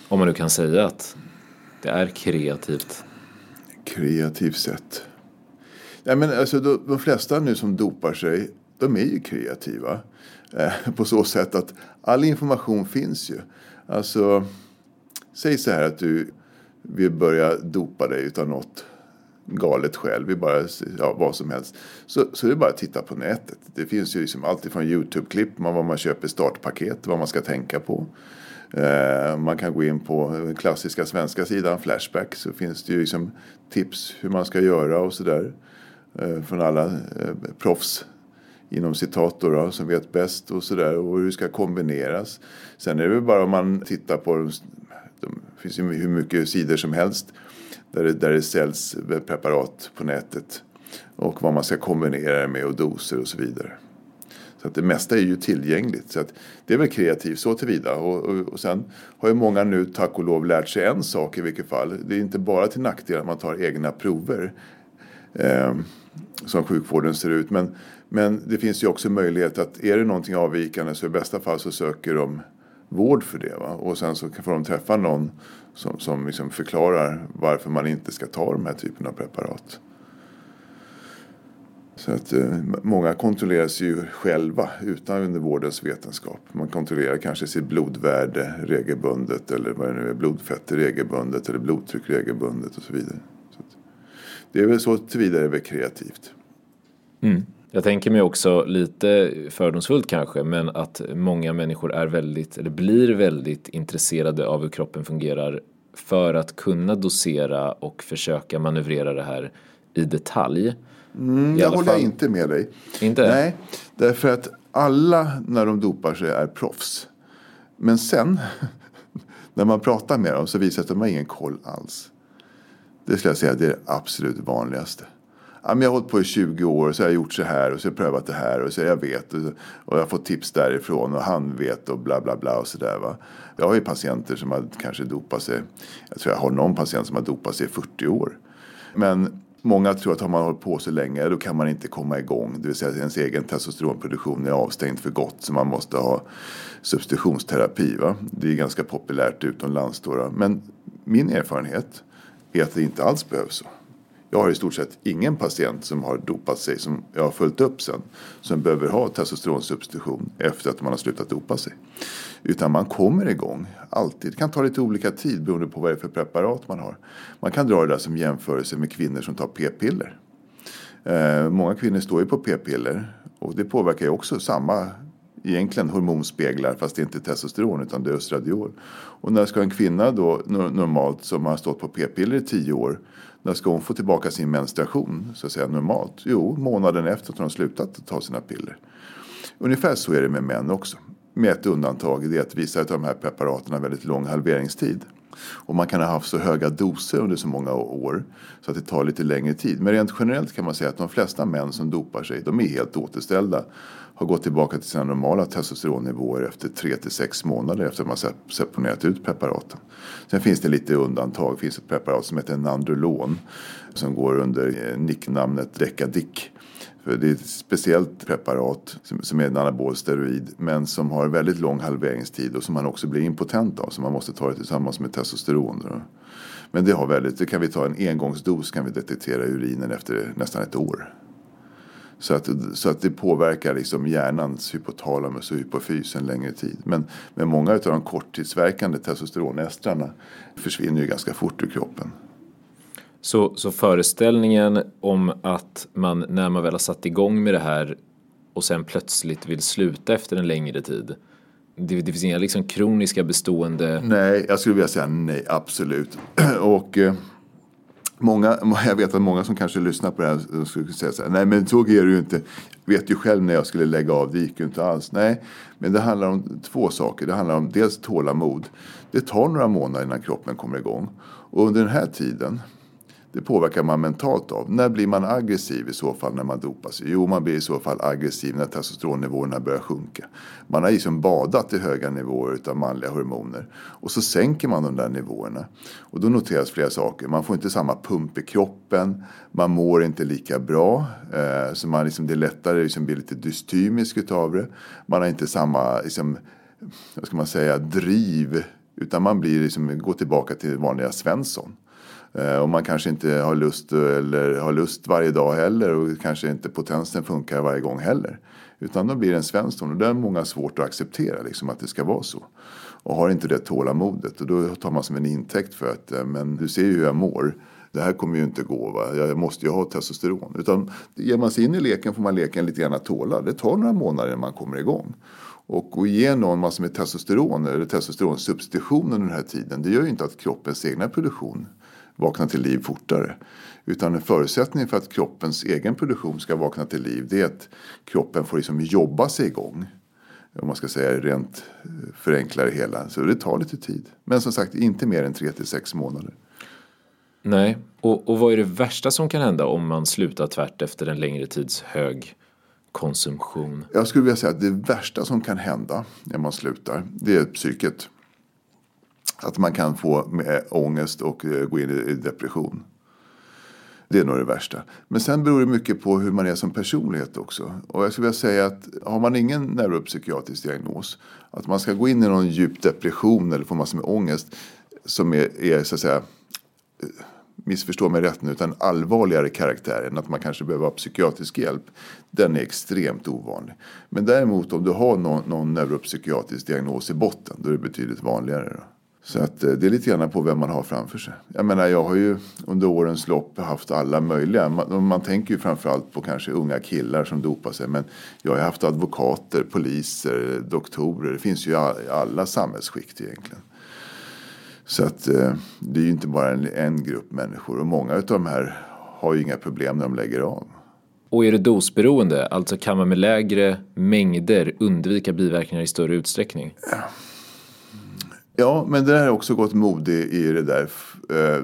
Om man nu kan säga att det är kreativt. Kreativt sätt. Nej, men alltså, de flesta nu som dopar sig, de är ju kreativa. Eh, på så sätt att all information finns ju. Alltså, säg så här att du vill börja dopa dig utan något galet själv, vi bara, ja, vad som helst. Så, så det är bara att titta på nätet. Det finns ju liksom allt från YouTube-klipp, vad man köper startpaket, vad man ska tänka på. Eh, man kan gå in på den klassiska svenska sidan, Flashback, så finns det ju liksom tips hur man ska göra och sådär. Eh, från alla eh, proffs inom citat då, som vet bäst och sådär och hur det ska kombineras. Sen är det väl bara om man tittar på, de, det finns ju hur mycket sidor som helst där det, där det säljs preparat på nätet och vad man ska kombinera det med och doser och så vidare. Så att det mesta är ju tillgängligt. Så att det är väl kreativt så tillvida. Och, och, och sen har ju många nu tack och lov lärt sig en sak i vilket fall. Det är inte bara till nackdel att man tar egna prover. Eh, som sjukvården ser ut. Men, men det finns ju också möjlighet att är det någonting avvikande så i bästa fall så söker de vård för det. Va? Och sen så får de träffa någon som, som liksom förklarar varför man inte ska ta de här typen av preparat. Så att eh, många kontrolleras ju själva utan under vårdens vetenskap. Man kontrollerar kanske sitt blodvärde regelbundet eller vad det nu är, blodfetter regelbundet eller blodtryck regelbundet och så vidare. Så det är väl så tillvida det är väl kreativt. Mm. Jag tänker mig också lite fördomsfullt kanske, men att många människor är väldigt, eller blir väldigt intresserade av hur kroppen fungerar för att kunna dosera och försöka manövrera det här i detalj. Mm, det håller fall. jag inte med dig. Inte? Nej, därför att alla när de dopar sig är proffs. Men sen när man pratar med dem så visar det sig att de har ingen koll alls. Det skulle jag säga det är det absolut vanligaste. Ja, men jag har hållit på i 20 år och så har jag gjort så här och så har jag prövat det här och så jag vet och, och jag har fått tips därifrån och han vet och bla bla bla och så där va. Jag har ju patienter som har kanske dopat sig. Jag tror jag har någon patient som har dopat sig i 40 år. Men Många tror att har man hållit på så länge då kan man inte komma igång. Det vill säga att ens egen testosteronproduktion är avstängd för gott så man måste ha substitutionsterapi. Va? Det är ganska populärt utomlands. Då, Men min erfarenhet är att det inte alls behövs så. Jag har i stort sett ingen patient som har dopat sig som jag har följt upp sen som behöver ha testosteronsubstitution efter att man har slutat dopa sig. Utan man kommer igång alltid. Det kan ta lite olika tid beroende på vad det är för preparat man har. Man kan dra det där som jämförelse med kvinnor som tar p-piller. Eh, många kvinnor står ju på p-piller och det påverkar ju också samma egentligen hormonspeglar fast det är inte testosteron utan det är östradiol. Och när ska en kvinna då normalt som har stått på p-piller i tio år när ska hon få tillbaka sin menstruation så att säga normalt? Jo, månaden efter att hon har slutat ta sina piller. Ungefär så är det med män också. Med ett undantag, det är att vissa av de här preparaten har väldigt lång halveringstid. Och man kan ha haft så höga doser under så många år så att det tar lite längre tid. Men rent generellt kan man säga att de flesta män som dopar sig, de är helt återställda. Har gått tillbaka till sina normala testosteronnivåer efter 3 till 6 månader efter att man seponerat ut preparaten. Sen finns det lite undantag. Det finns ett preparat som heter Nandrolon som går under eh, nicknamnet Decadic för det är ett speciellt preparat som är en anabol steroid men som har väldigt lång halveringstid och som man också blir impotent av. Så man måste ta det tillsammans med testosteron. Men det har väldigt, det kan vi ta en engångsdos kan vi detektera urinen efter nästan ett år. Så att, så att det påverkar liksom hjärnans hypotalamus och hypofys en längre tid. Men, men många av de korttidsverkande testosteronestrarna försvinner ju ganska fort ur kroppen. Så, så föreställningen om att man när man väl har satt igång med det här och sen plötsligt vill sluta efter en längre tid. Det, det finns inga liksom kroniska bestående... Nej, jag skulle vilja säga nej, absolut. och eh, många, jag vet att många som kanske lyssnar på det här skulle säga så här, nej men så är det ju inte. Jag vet ju själv när jag skulle lägga av, det gick ju inte alls. Nej, men det handlar om två saker. Det handlar om dels tålamod. Det tar några månader innan kroppen kommer igång. Och under den här tiden det påverkar man mentalt av. När blir man aggressiv i så fall när man dopar sig? Jo, man blir i så fall aggressiv när testosteronnivåerna börjar sjunka. Man har liksom badat i höga nivåer av manliga hormoner och så sänker man de där nivåerna. Och då noteras flera saker. Man får inte samma pump i kroppen, man mår inte lika bra, eh, så man liksom, det är lättare liksom bli lite dystymisk utav det. Man har inte samma, liksom, vad ska man säga, driv utan man blir liksom, går tillbaka till vanliga Svensson. Eh, och man kanske inte har lust, eller har lust varje dag heller och kanske inte potensen funkar varje gång heller. Utan då blir det en Svensson och det är många svårt att acceptera liksom, att det ska vara så. Och har inte det tålamodet och då tar man som en intäkt för att eh, men du ser ju hur jag mår. Det här kommer ju inte gå. Va? Jag måste ju ha testosteron. Utan ger man sig in i leken får man leken lite grann att tåla. Det tar några månader innan man kommer igång. Och att ge någon massor med testosteron eller testosteronsubstitution under den här tiden det gör ju inte att kroppens egna produktion vakna till liv fortare. Utan en förutsättning för att kroppens egen produktion ska vakna till liv det är att kroppen får liksom jobba sig igång. Om man ska säga rent eh, förenkla det hela. Så det tar lite tid. Men som sagt inte mer än 3 till 6 månader. Nej, och, och vad är det värsta som kan hända om man slutar tvärt efter en längre tids hög konsumtion? Jag skulle vilja säga att det värsta som kan hända när man slutar, det är psyket. Att man kan få eh, ångest och eh, gå in i depression. Det är nog det värsta. Men sen beror det mycket på hur man är som personlighet också. Och jag skulle vilja säga att har man ingen neuropsykiatrisk diagnos, att man ska gå in i någon djup depression eller få massor med ångest som är, är så att säga eh, missförstå mig rätt nu, utan allvarligare karaktär än att man kanske behöver ha psykiatrisk hjälp. Den är extremt ovanlig. Men däremot om du har någon, någon neuropsykiatrisk diagnos i botten, då är det betydligt vanligare. Då. Så att eh, det är lite grann på vem man har framför sig. Jag menar, jag har ju under årens lopp haft alla möjliga. Man, man tänker ju framförallt på kanske unga killar som dopar sig. Men jag har haft advokater, poliser, doktorer. Det finns ju i alla samhällsskikt egentligen. Så att eh, det är ju inte bara en, en grupp människor. Och många av de här har ju inga problem när de lägger av. Och är det dosberoende, alltså kan man med lägre mängder undvika biverkningar i större utsträckning? Ja, ja men det har också gått mode i det där. Eh,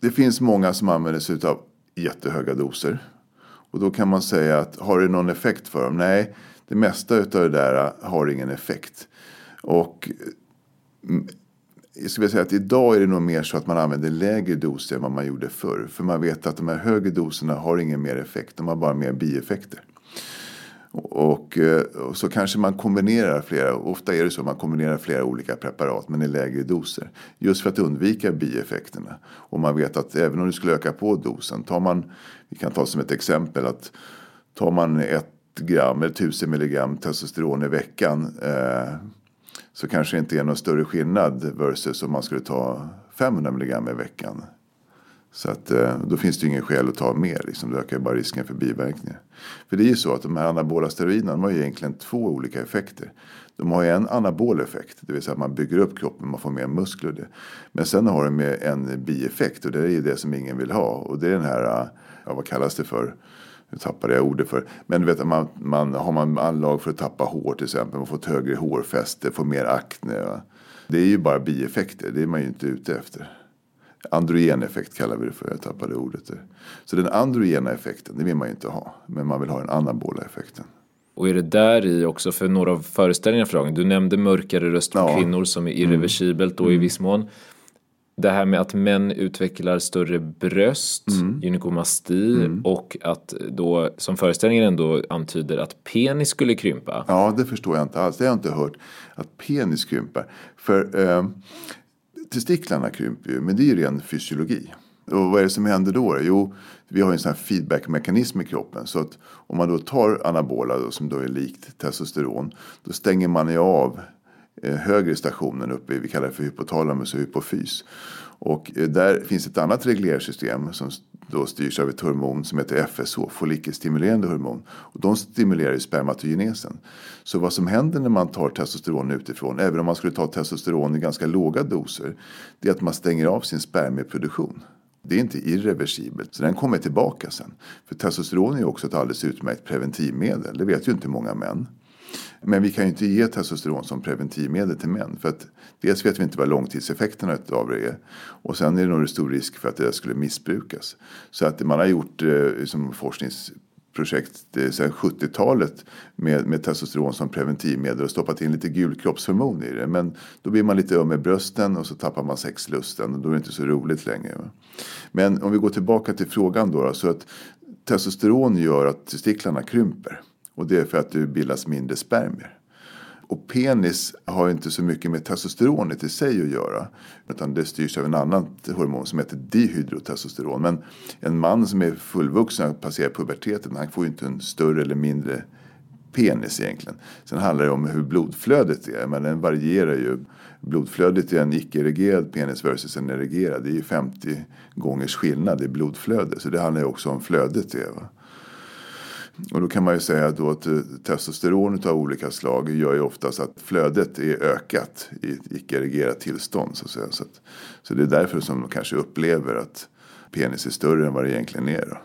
det finns många som använder sig av jättehöga doser. Och då kan man säga att har det någon effekt för dem? Nej, det mesta av det där har ingen effekt. Och mm, jag skulle säga att idag är det nog mer så att man använder lägre doser än vad man gjorde förr. För man vet att de här högre doserna har ingen mer effekt, de har bara mer bieffekter. Och, eh, och, så kanske man kombinerar flera, ofta är det så man kombinerar flera olika preparat men i lägre doser. Just för att undvika bieffekterna. Och man vet att även om du skulle öka på dosen, tar man, vi kan ta som ett exempel att tar man ett gram eller tusen milligram testosteron i veckan eh, så kanske det inte är någon större skillnad versus om man skulle ta 500 milligram i veckan. Så att, eh, då finns det ju ingen skäl att ta mer. Liksom. Det ökar bara risken för biverkningar. För det är ju så att de här anabola steroiderna har ju egentligen två olika effekter. De har ju en anabol effekt, det vill säga att man bygger upp kroppen, man får mer muskler. Men sen har de en bieffekt och det är ju det som ingen vill ha. Och det är den här, eh, ja, vad kallas det för? nu tappade jag ordet för. Men du vet, man, man, har man anlag för att tappa hår till exempel, man får ett högre hårfäste, får mer akne. Va? Det är ju bara bieffekter, det är man ju inte ute efter. Androgeneffekt kallar vi det för, jag tappade ordet där. Så den androgena effekten, det vill man ju inte ha. Men man vill ha den anabola effekten. Och är det där i också, för några av föreställningarna för dagen, du nämnde mörkare röst på ja. kvinnor som är irreversibelt då mm. i viss mån det här med att män utvecklar större bröst, mm. gynekomasti mm. och att då, som föreställningen ändå antyder, att penis skulle krympa. Ja, det förstår jag inte alls. Det har jag inte hört. Att penis krymper. För eh, testiklarna krymper ju, men det är ju ren fysiologi. Och vad är det som händer då? Jo, vi har en sån här feedbackmekanism i kroppen. Så att om man då tar anabola då, som då är likt testosteron, då stänger man ju av Eh, högre stationen uppe, vi kallar det för hypotalamus och hypofys. Och eh, där finns ett annat reglersystem som då styrs av ett hormon som heter FSH, follikelstimulerande hormon. Och de stimulerar ju spermatogenesen. Så vad som händer när man tar testosteron utifrån, även om man skulle ta testosteron i ganska låga doser, det är att man stänger av sin spermieproduktion. Det är inte irreversibelt, så den kommer tillbaka sen. För testosteron är ju också ett alldeles utmärkt preventivmedel, det vet ju inte många män. Men vi kan ju inte ge testosteron som preventivmedel till män. För att dels vet vi inte vad långtidseffekterna av det är. Och sen är det nog stor risk för att det skulle missbrukas. Så att man har gjort eh, som forskningsprojekt eh, sedan 70-talet med, med testosteron som preventivmedel och stoppat in lite gulkroppshormon i det. Men då blir man lite öm i brösten och så tappar man sexlusten och då är det inte så roligt längre. Men om vi går tillbaka till frågan då. Så att testosteron gör att testiklarna krymper. Och det är för att det bildas mindre spermier. Och penis har inte så mycket med testosteronet i sig att göra. Utan det styrs av en annan hormon som heter dihydrotestosteron. Men en man som är fullvuxen och passerar puberteten han får ju inte en större eller mindre penis egentligen. Sen handlar det om hur blodflödet är. Men den varierar ju. Blodflödet i en icke-erigerad penis versus en erigerad. Det är ju 50 gångers skillnad i blodflöde. Så det handlar ju också om flödet. Är, va? Och då kan man ju säga då att eh, testosteron av olika slag gör ju oftast att flödet är ökat i ett icke-erigerat tillstånd. Så, att. Så, att, så det är därför som de kanske upplever att penis är större än vad det egentligen är. Då.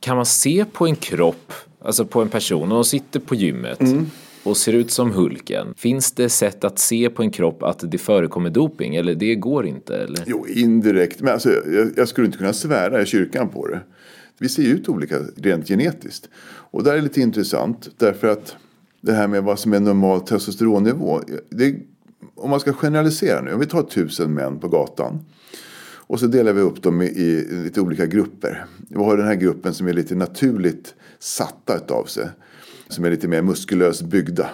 Kan man se på en kropp, alltså på en person, och sitter på gymmet mm. och ser ut som Hulken. Finns det sätt att se på en kropp att det förekommer doping eller det går inte? Eller? Jo, indirekt. Men alltså, jag, jag skulle inte kunna svära i kyrkan på det. Vi ser ut olika rent genetiskt. Och det är lite intressant därför att det här med vad som är normal testosteronnivå. Det, om man ska generalisera nu, om vi tar tusen män på gatan. Och så delar vi upp dem i, i lite olika grupper. Vi har den här gruppen som är lite naturligt satta utav sig. Som är lite mer muskulöst byggda.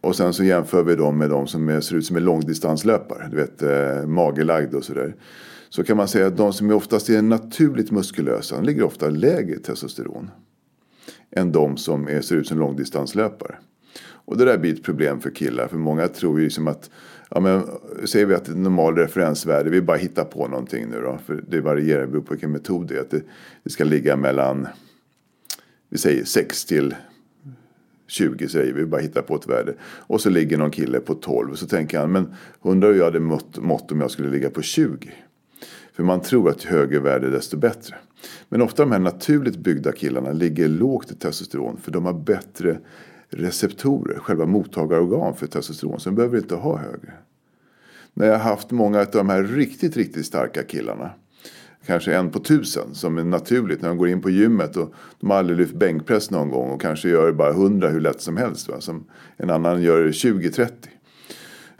Och sen så jämför vi dem med de som är, ser ut som är långdistanslöpare. Du vet eh, magelagd och sådär. Så kan man säga att de som är oftast är naturligt muskulösa de ligger ofta lägre testosteron. Än de som är, ser ut som långdistanslöpare. Och det där blir ett problem för killar. För många tror ju liksom att Ja, men säger vi att ett normalt referensvärde, vi bara hittar på någonting nu då. För det varierar, beroende på vilken metod det är. Att det, det ska ligga mellan, vi säger 6 till 20 säger vi, bara hittar på ett värde. Och så ligger någon kille på 12. Så tänker han, men undrar hur jag hade mått, mått om jag skulle ligga på 20. För man tror att ju högre värde desto bättre. Men ofta de här naturligt byggda killarna ligger lågt i testosteron. För de har bättre receptorer, själva mottagarorgan för testosteron. Så de behöver inte ha högre. När jag har haft många av de här riktigt, riktigt starka killarna. Kanske en på tusen som är naturligt när de går in på gymmet. Och de har aldrig lyft bänkpress någon gång och kanske gör bara hundra hur lätt som helst. Va? Som en annan gör 20-30.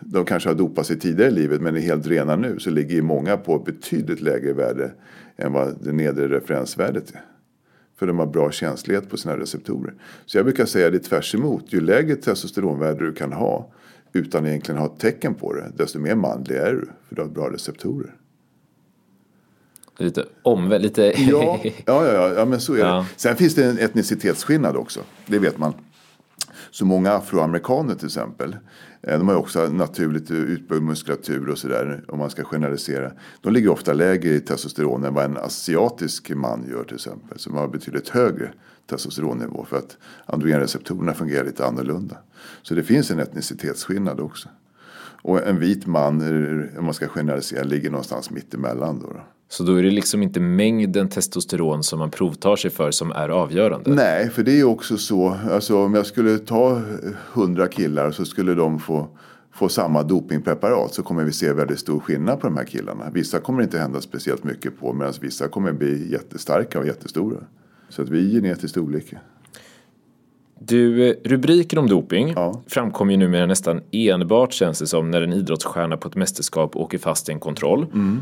De kanske har dopat sig tidigare i livet men är helt rena nu. Så ligger ju många på betydligt lägre värde än vad det nedre referensvärdet är. För de har bra känslighet på sina receptorer. Så jag brukar säga det tvärs emot. Ju lägre testosteronvärde du kan ha utan egentligen ha tecken på det, desto mer manlig är du. För du har bra receptorer. Lite omvänt, lite... ja, ja, ja, ja, men så är ja. det. Sen finns det en etnicitetsskillnad också. Det vet man. Så många afroamerikaner till exempel. Eh, de har ju också naturligt utbyggd muskulatur och sådär. Om man ska generalisera. De ligger ofta lägre i testosteron än vad en asiatisk man gör till exempel. Som har betydligt högre testosteronnivå. För att androgenreceptorerna fungerar lite annorlunda. Så det finns en etnicitetsskillnad också. Och en vit man, eh, om man ska generalisera, ligger någonstans mitt emellan. Då, då. Så då är det liksom inte mängden testosteron som man provtar sig för som är avgörande? Nej, för det är också så. Alltså om jag skulle ta hundra killar så skulle de få, få samma dopingpreparat så kommer vi se väldigt stor skillnad på de här killarna. Vissa kommer inte hända speciellt mycket på medan vissa kommer bli jättestarka och jättestora. Så att vi är genetiskt olika. Du, eh, rubriken om doping ja. framkommer ju numera nästan enbart känns det som när en idrottsstjärna på ett mästerskap åker fast i en kontroll. Mm.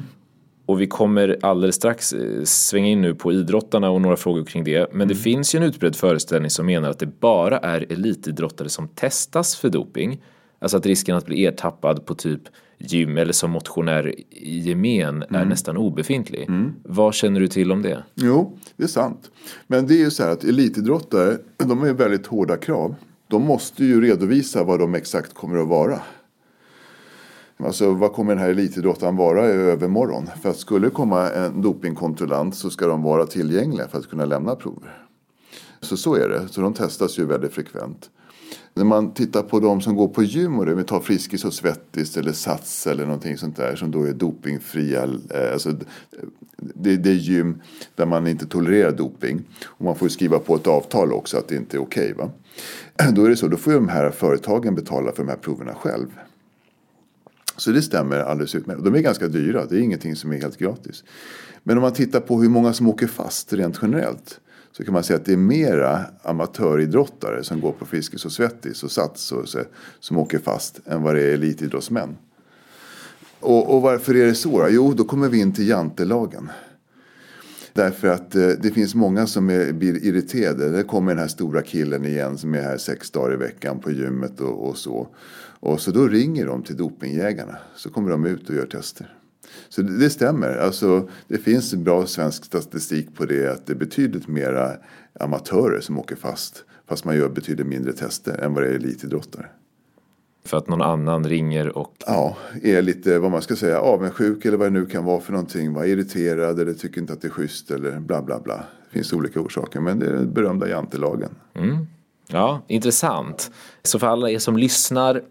Och vi kommer alldeles strax eh, svänga in nu på idrottarna och några frågor kring det. Men mm. det finns ju en utbredd föreställning som menar att det bara är elitidrottare som testas för doping. Alltså att risken att bli ertappad på typ gym eller som motionär i gemen mm. är nästan obefintlig. Mm. Vad känner du till om det? Jo, det är sant. Men det är ju så här att elitidrottare, de har ju väldigt hårda krav. De måste ju redovisa vad de exakt kommer att vara. Alltså vad kommer den här elitidrottaren vara i övermorgon? För att skulle det komma en dopingkontrollant så ska de vara tillgängliga för att kunna lämna prover. Så så är det. Så de testas ju väldigt frekvent. När man tittar på de som går på gym och det, vi tar Friskis och Svettis eller Sats eller någonting sånt där som då är dopingfria. Eh, alltså, det, det är gym där man inte tolererar doping. Och man får skriva på ett avtal också att det inte är okej. Okay, Då är det så, då får ju de här företagen betala för de här proverna själv. Så det stämmer alldeles utmärkt. De är ganska dyra, det är ingenting som är helt gratis. Men om man tittar på hur många som åker fast rent generellt. Så kan man säga att det är mera amatöridrottare som går på Friskis och Svettis och Sats och så, som åker fast än vad det är elitidrottsmän. Och, och varför är det så? Jo, då kommer vi in till jantelagen. Därför att eh, det finns många som är, blir irriterade. Det kommer den här stora killen igen som är här sex dagar i veckan på gymmet och, och så. Och så då ringer de till dopingjägarna. Så kommer de ut och gör tester. Så det, det stämmer. Alltså, det finns bra svensk statistik på det. Att det är betydligt mera amatörer som åker fast. Fast man gör betydligt mindre tester än vad det är elitidrottare. För att någon annan ringer och... Ja, är lite vad man ska säga avundsjuk eller vad det nu kan vara för någonting. Var irriterad eller tycker inte att det är schysst eller bla bla bla. Det finns olika orsaker men det är den berömda jantelagen. Mm. Ja, intressant. Så för alla er som lyssnar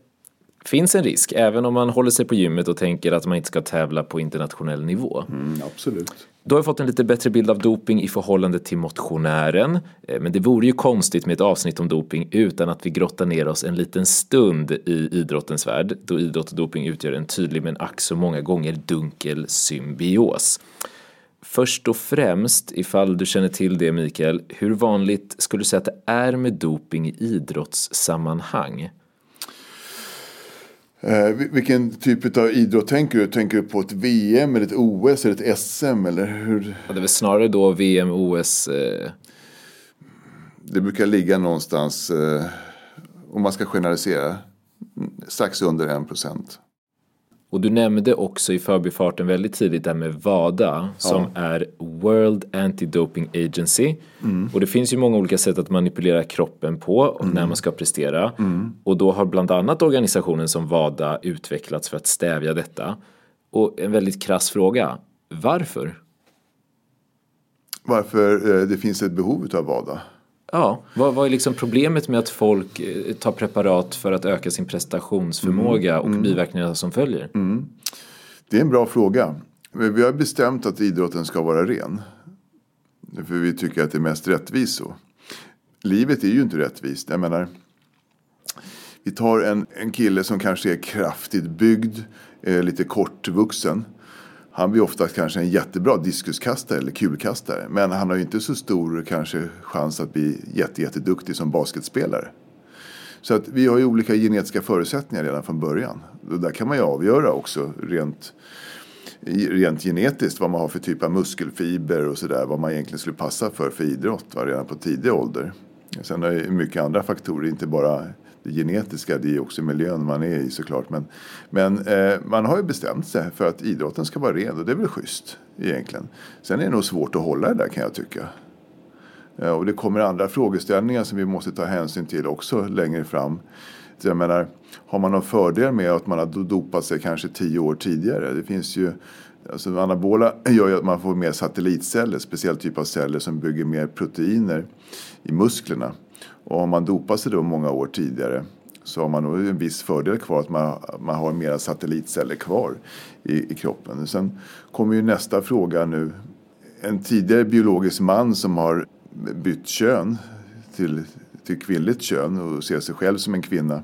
finns en risk, även om man håller sig på gymmet och tänker att man inte ska tävla på internationell nivå. Mm, absolut. Då har jag fått en lite bättre bild av doping i förhållande till motionären. Eh, men det vore ju konstigt med ett avsnitt om doping utan att vi grottar ner oss en liten stund i idrottens värld, då idrott och doping utgör en tydlig men ack så många gånger dunkel symbios. Först och främst, ifall du känner till det Mikael, hur vanligt skulle du säga att det är med doping i idrottssammanhang? Eh, vilken typ av idrott tänker du? Tänker du på ett VM, eller ett OS eller ett SM? Eller hur? Ja, det är väl snarare då VM, OS. Eh... Det brukar ligga någonstans, eh, om man ska generalisera, strax under en procent. Och du nämnde också i förbifarten väldigt tidigt det här med WADA som ja. är World Anti-Doping Agency. Mm. Och det finns ju många olika sätt att manipulera kroppen på mm. när man ska prestera. Mm. Och då har bland annat organisationen som WADA utvecklats för att stävja detta. Och en väldigt krass fråga, varför? Varför eh, det finns ett behov av WADA? Ja, vad, vad är liksom problemet med att folk eh, tar preparat för att öka sin prestationsförmåga mm, och mm. biverkningarna som följer? Mm. Det är en bra fråga. Vi har bestämt att idrotten ska vara ren. För vi tycker att det är mest rättvist så. Livet är ju inte rättvist. Jag menar, vi tar en, en kille som kanske är kraftigt byggd, eh, lite kortvuxen han blir ofta kanske en jättebra diskuskastare eller kulkastare. Men han har ju inte så stor kanske chans att bli jätte, jätteduktig som basketspelare. Så att vi har ju olika genetiska förutsättningar redan från början. Och där kan man ju avgöra också rent, rent genetiskt vad man har för typ av muskelfiber och sådär. Vad man egentligen skulle passa för för idrott va, redan på tidig ålder. Sen är det mycket andra faktorer, inte bara genetiska, det är också miljön man är i såklart. Men, men eh, man har ju bestämt sig för att idrotten ska vara ren och det är väl schysst egentligen. Sen är det nog svårt att hålla det där kan jag tycka. Eh, och det kommer andra frågeställningar som vi måste ta hänsyn till också längre fram. Jag menar, har man någon fördel med att man har dopat sig kanske tio år tidigare? Det finns ju Alltså anabola gör ju att man får mer satellitceller, speciell typ av celler som bygger mer proteiner i musklerna. Och om man dopar sig då många år tidigare så har man nog en viss fördel kvar att man, man har mera satellitceller kvar i, i kroppen. Sen kommer ju nästa fråga nu. En tidigare biologisk man som har bytt kön till, till kvinnligt kön och ser sig själv som en kvinna.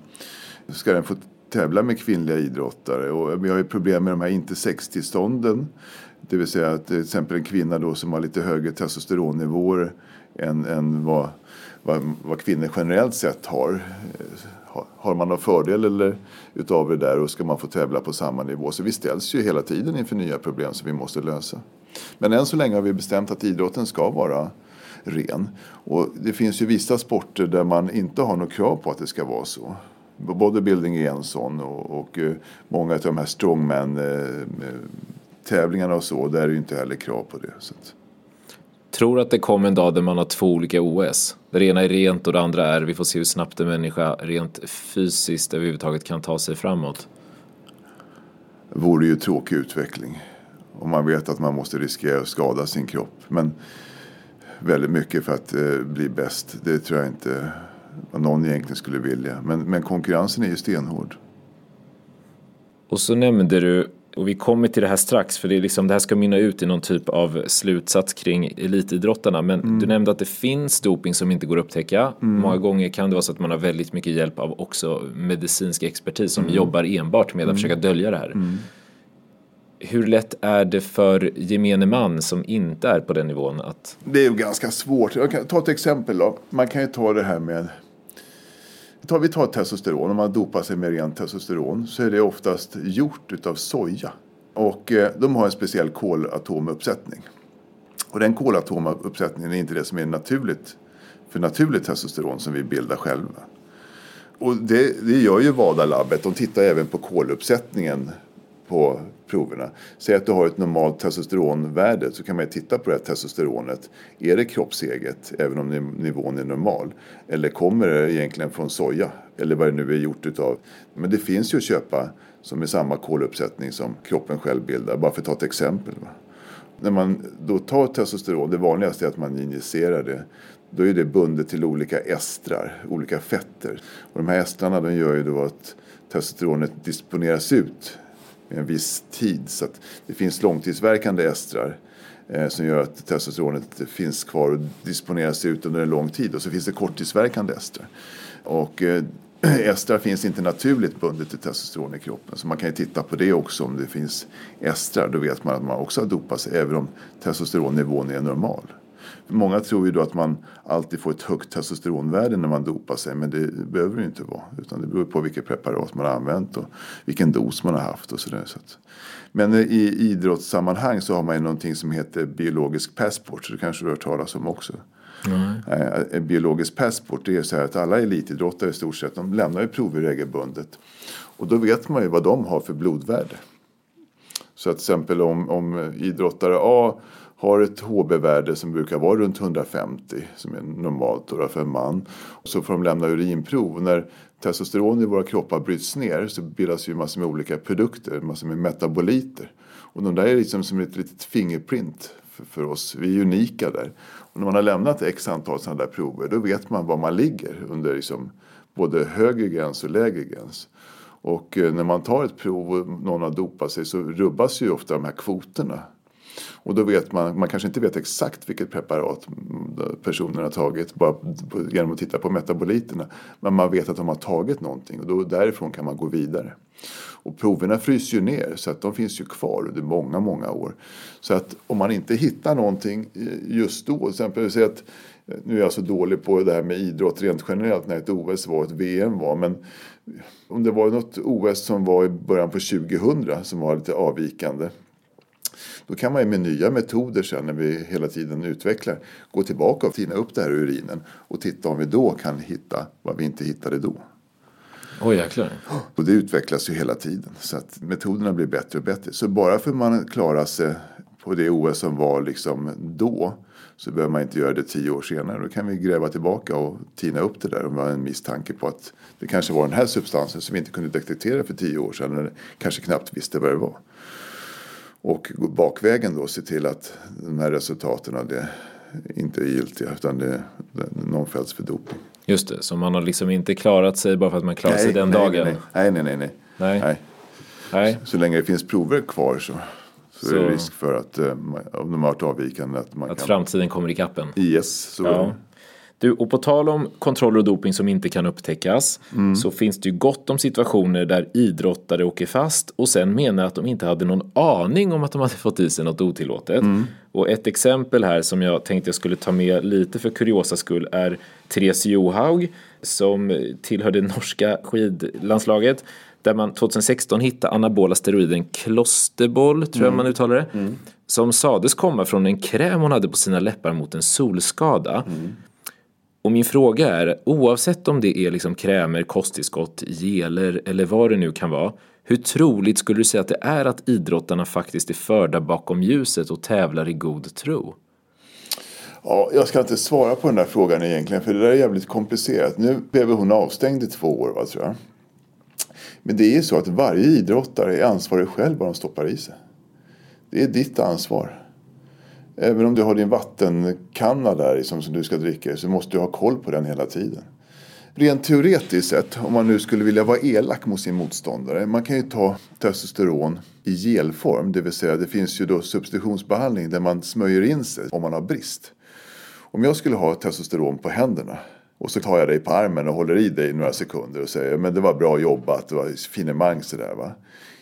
Ska den få tävla med kvinnliga idrottare? Och vi har ju problem med de här intersextillstånden. Det vill säga att till exempel en kvinna då som har lite högre testosteronnivåer än, än vad vad, vad kvinnor generellt sett har. Eh, har man någon fördel eller utav det där och ska man få tävla på samma nivå? Så vi ställs ju hela tiden inför nya problem som vi måste lösa. Men än så länge har vi bestämt att idrotten ska vara ren. Och det finns ju vissa sporter där man inte har något krav på att det ska vara så. Bodybuilding är en sån och, och eh, många av de här strongman-tävlingarna eh, och så, där är det inte heller krav på det. Så tror att det kommer en dag där man har två olika OS. Det ena är rent och det andra är, vi får se hur snabbt en människa rent fysiskt överhuvudtaget kan ta sig framåt. Det vore ju tråkig utveckling. Om man vet att man måste riskera att skada sin kropp. Men väldigt mycket för att eh, bli bäst. Det tror jag inte någon egentligen skulle vilja. Men, men konkurrensen är ju stenhård. Och så nämnde du och vi kommer till det här strax för det, är liksom, det här ska mynna ut i någon typ av slutsats kring elitidrottarna. Men mm. du nämnde att det finns doping som inte går att upptäcka. Mm. Många gånger kan det vara så att man har väldigt mycket hjälp av också medicinsk expertis som mm. jobbar enbart med att mm. försöka dölja det här. Mm. Hur lätt är det för gemene man som inte är på den nivån att... Det är ju ganska svårt. Jag kan ta ett exempel då. Man kan ju ta det här med tar vi tar testosteron, om man dopar sig med rent testosteron så är det oftast gjort utav soja. Och eh, de har en speciell kolatomuppsättning. Och den kolatomuppsättningen är inte det som är naturligt för naturligt testosteron som vi bildar själva. Och det, det gör ju WADA-labbet. De tittar även på koluppsättningen på proverna. Säg att du har ett normalt testosteronvärde så kan man titta på det här testosteronet. Är det kroppseget även om nivån är normal? Eller kommer det egentligen från soja? Eller vad det nu är gjort utav. Men det finns ju att köpa som är samma koluppsättning som kroppen själv bildar. Bara för att ta ett exempel. Va? När man då tar testosteron, det vanligaste är att man injicerar det. Då är det bundet till olika estrar, olika fetter. Och de här estrarna de gör ju då att testosteronet disponeras ut en viss tid. Så att det finns långtidsverkande estrar eh, som gör att testosteronet finns kvar och disponeras ut under en lång tid. Och så finns det korttidsverkande estrar. Och eh, estrar finns inte naturligt bundet till testosteron i kroppen. Så man kan ju titta på det också om det finns estrar. Då vet man att man också har dopat sig även om testosteronnivån är normal. Många tror ju då att man alltid får ett högt testosteronvärde när man dopar sig. Men det behöver det ju inte vara. Utan det beror på vilket preparat man har använt och vilken dos man har haft och sådär. Så men i idrottssammanhang så har man ju någonting som heter biologisk passport. Så det kanske du har hört talas om också. Mm. biologisk passport det är så här att alla elitidrottare i stort sett de lämnar ju prover regelbundet. Och då vet man ju vad de har för blodvärde. Så att till exempel om, om idrottare A har ett HB-värde som brukar vara runt 150 som är normalt då för en man. Så får de lämna urinprov. När testosteron i våra kroppar bryts ner så bildas ju massor med olika produkter, massor med metaboliter. Och de där är liksom som ett litet fingerprint för, för oss. Vi är unika där. Och när man har lämnat x antal sådana där prover då vet man var man ligger under liksom både högre gräns och lägre gräns. Och eh, när man tar ett prov och någon har dopat sig så rubbas ju ofta de här kvoterna. Och då vet man, man kanske inte vet exakt vilket preparat personen har tagit bara genom att titta på metaboliterna. Men man vet att de har tagit någonting och då, därifrån kan man gå vidare. Och proverna fryser ju ner så att de finns ju kvar under många, många år. Så att om man inte hittar någonting eh, just då, till exempel att eh, nu är jag så dålig på det här med idrott rent generellt när ett OS var och ett VM var. Men om det var något OS som var i början på 2000 som var lite avvikande då kan man ju med nya metoder sen när vi hela tiden utvecklar gå tillbaka och tina upp det här urinen och titta om vi då kan hitta vad vi inte hittade då. Oj jäklar. Och det utvecklas ju hela tiden så att metoderna blir bättre och bättre. Så bara för att man klarar sig på det OS som var liksom då så behöver man inte göra det tio år senare. Då kan vi gräva tillbaka och tina upp det där om vi har en misstanke på att det kanske var den här substansen som vi inte kunde detektera för tio år sedan eller kanske knappt visste vad det var. Och bakvägen då se till att de här resultaten det inte är giltiga utan det, det, någon fälls för doping. Just det, så man har liksom inte klarat sig bara för att man klarar sig den nej, dagen? Nej, nej, nej. nej. nej. nej. nej. Så, så, länge det finns prover kvar så, så, så. är det risk för att eh, om de har varit avvikande att man Att kan... framtiden kommer i kappen? Yes, så ja. Du, och på tal om kontroller och doping som inte kan upptäckas mm. så finns det ju gott om situationer där idrottare åker fast och sen menar att de inte hade någon aning om att de hade fått i sig något otillåtet. Mm. Och ett exempel här som jag tänkte jag skulle ta med lite för kuriosa skull är Therese Johaug som tillhör det norska skidlandslaget där man 2016 hittade anabola steroiden Klosterboll, tror jag mm. man uttalar det, mm. som sades komma från en kräm hon hade på sina läppar mot en solskada. Mm. Och min fråga är, oavsett om det är liksom krämer, kosttillskott, geler eller vad det nu kan vara, hur troligt skulle du säga att det är att idrottarna faktiskt är förda bakom ljuset och tävlar i god tro? Ja, jag ska inte svara på den där frågan egentligen för det där är jävligt komplicerat. Nu blev hon avstängd i två år va, tror jag. Men det är ju så att varje idrottare är ansvarig själv vad de stoppar i sig. Det är ditt ansvar. Även om du har din vattenkanna där liksom, som du ska dricka så måste du ha koll på den hela tiden. Rent teoretiskt sett, om man nu skulle vilja vara elak mot sin motståndare. Man kan ju ta testosteron i gelform, det vill säga det finns ju då substitutionsbehandling där man smörjer in sig om man har brist. Om jag skulle ha testosteron på händerna och så tar jag dig på armen och håller i dig några sekunder och säger men det var bra jobbat, det var finemang sådär va.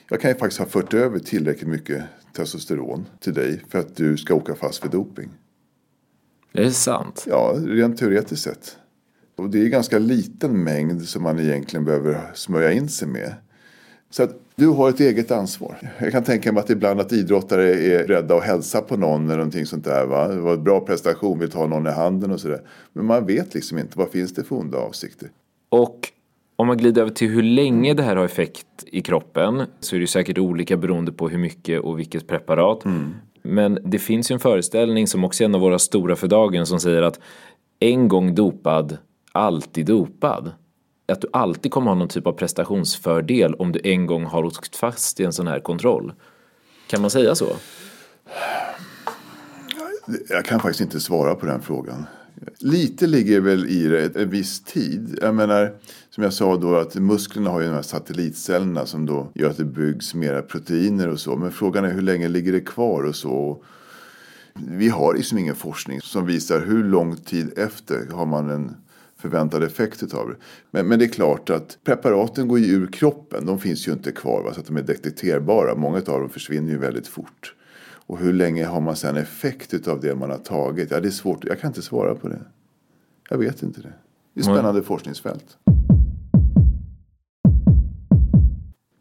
Jag kan ju faktiskt ha fört över tillräckligt mycket testosteron till dig för att du ska åka fast för doping. Det är sant? Ja, rent teoretiskt sett. Och det är en ganska liten mängd som man egentligen behöver smörja in sig med. Så att du har ett eget ansvar. Jag kan tänka mig att ibland att idrottare är rädda att hälsa på någon eller någonting sånt där. Va? Det var en bra prestation, vill ta någon i handen och sådär. Men man vet liksom inte vad finns det för onda avsikter. Och om man glider över till hur länge det här har effekt i kroppen så är det säkert olika beroende på hur mycket och vilket preparat. Mm. Men det finns ju en föreställning som också är en av våra stora för dagen som säger att en gång dopad, alltid dopad. Att du alltid kommer ha någon typ av prestationsfördel om du en gång har åkt fast i en sån här kontroll. Kan man säga så? Jag kan faktiskt inte svara på den frågan. Lite ligger väl i det en viss tid. Jag menar, som jag sa då att musklerna har ju de här satellitcellerna som då gör att det byggs mera proteiner och så. Men frågan är hur länge ligger det kvar och så. Vi har liksom ingen forskning som visar hur lång tid efter har man en förväntad effekt utav det. Men, men det är klart att preparaten går ju ur kroppen. De finns ju inte kvar va? så att de är detekterbara. Många av dem försvinner ju väldigt fort. Och hur länge har man sen effekt utav det man har tagit? Ja, det är svårt. Jag kan inte svara på det. Jag vet inte det. Det är spännande mm. forskningsfält.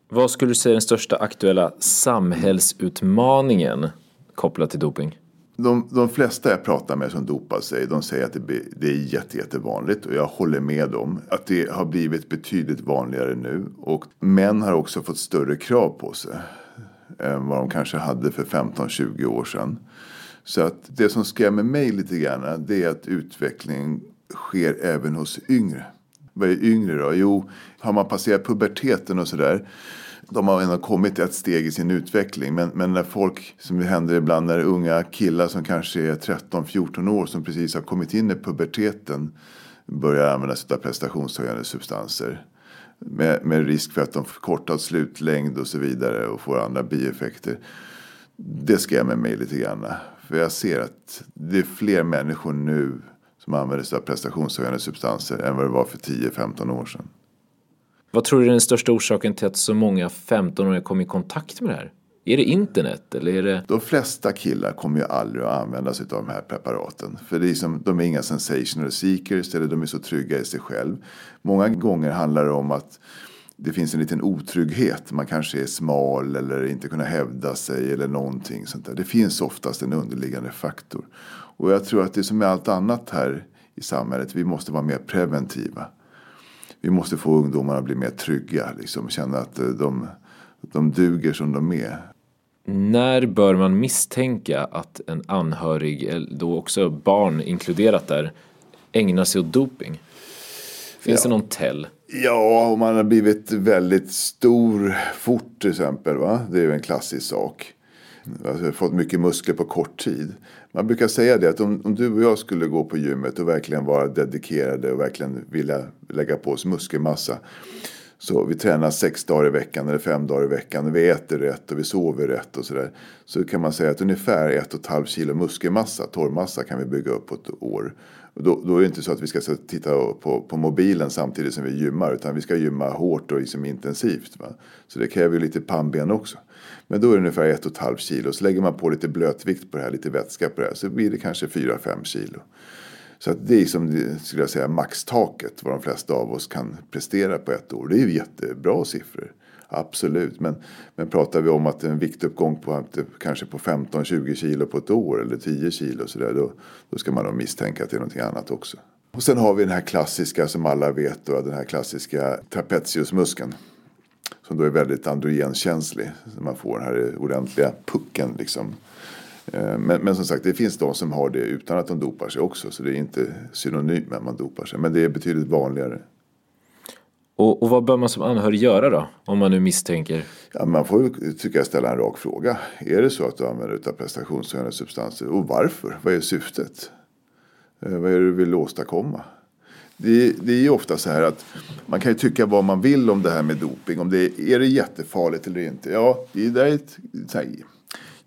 Vad skulle du säga är den största aktuella samhällsutmaningen kopplat till doping? De, de flesta jag pratar med som dopar sig, de säger att det, det är jätte, jättevanligt och jag håller med dem. Att det har blivit betydligt vanligare nu och män har också fått större krav på sig än vad de kanske hade för 15-20 år sedan. Så att det som skrämmer mig lite grann det är att utvecklingen sker även hos yngre. Vad är yngre då? Jo, har man passerat puberteten och sådär de har ändå kommit ett steg i sin utveckling. Men, men när folk, som det händer ibland, när unga killar som kanske är 13-14 år som precis har kommit in i puberteten börjar använda sig av prestationshöjande substanser. Med, med risk för att de förkortar slutlängd och så vidare och får andra bieffekter. Det skrämmer mig lite grann. För jag ser att det är fler människor nu som använder sig av prestationshöjande substanser än vad det var för 10-15 år sedan. Vad tror du är den största orsaken till att så många 15-åringar kom i kontakt med det här? Är det internet eller är det? De flesta killar kommer ju aldrig att använda sig av de här preparaten. För det är som, de är inga sensational seekers eller de är så trygga i sig själv. Många gånger handlar det om att det finns en liten otrygghet. Man kanske är smal eller inte kunna hävda sig eller någonting sånt där. Det finns oftast en underliggande faktor. Och jag tror att det är som med allt annat här i samhället. Vi måste vara mer preventiva vi måste få ungdomarna att bli mer trygga. Liksom, känna att eh, de, de duger som de är. När bör man misstänka att en anhörig, då också barn inkluderat där, ägnar sig åt doping? Finns ja. det någon tell? Ja, om man har blivit väldigt stor fort till exempel. Va? Det är ju en klassisk sak. Alltså, fått mycket muskler på kort tid. Man brukar säga det att om, om, du och jag skulle gå på gymmet och verkligen vara dedikerade och verkligen vilja lägga på oss muskelmassa. Så vi tränar sex dagar i veckan eller fem dagar i veckan och vi äter rätt och vi sover rätt och sådär. Så kan man säga att ungefär ett och ett halvt kilo muskelmassa, torrmassa kan vi bygga upp på ett år. Och då, då är det inte så att vi ska titta på, på mobilen samtidigt som vi gymmar utan vi ska gymma hårt och liksom intensivt. Va? Så det kräver ju lite pannben också. Men då är det ungefär ett och ett halvt kilo. Så lägger man på lite blötvikt på det här, lite vätska på det här, så blir det kanske 4-5 kilo. Så att det är som skulle jag säga, maxtaket vad de flesta av oss kan prestera på ett år. Det är ju jättebra siffror. Absolut, men, men pratar vi om att en viktuppgång på kanske på 15-20 kilo på ett år eller 10 kilo så där, då, då ska man nog misstänka att det är någonting annat också. Och sen har vi den här klassiska som alla vet då, den här klassiska trapeziusmuskeln. Som då är väldigt androgenkänslig. Man får den här ordentliga pucken liksom. Eh, men, men, som sagt, det finns de som har det utan att de dopar sig också. Så det är inte synonymt med att man dopar sig. Men det är betydligt vanligare. Och, och vad bör man som anhörig göra då? Om man nu misstänker? Ja, man får tycker jag ställa en rak fråga. Är det så att du använder dig av prestationshöjande substanser? Och varför? Vad är syftet? Eh, vad är det du vill åstadkomma? Det, det är ju ofta så här att man kan ju tycka vad man vill om det här med doping. Om det är, är det jättefarligt eller inte. Ja, det är ett, här,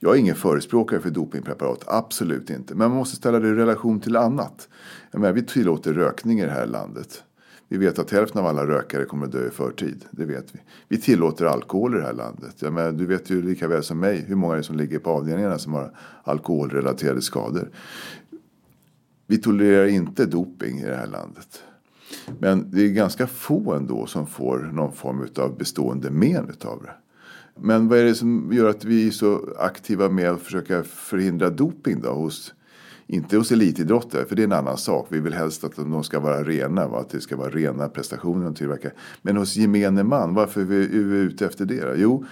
jag är ingen förespråkare för dopingpreparat, absolut inte. Men man måste ställa det i relation till annat. Jag menar, vi tillåter rökning i det här landet. Vi vet att hälften av alla rökare kommer att dö i förtid. Det vet vi. Vi tillåter alkohol i det här landet. Jag menar, du vet ju lika väl som mig hur många det är som ligger på avdelningarna som har alkoholrelaterade skador. Vi tolererar inte doping i det här landet. Men det är ganska få ändå som får någon form av bestående men utav det. Men vad är det som gör att vi är så aktiva med att försöka förhindra doping då? Hos, inte hos elitidrottare, för det är en annan sak. Vi vill helst att de ska vara rena, va? att det ska vara rena prestationer de tillverkar. Men hos gemene man, varför är vi, ute efter det? då? Jo,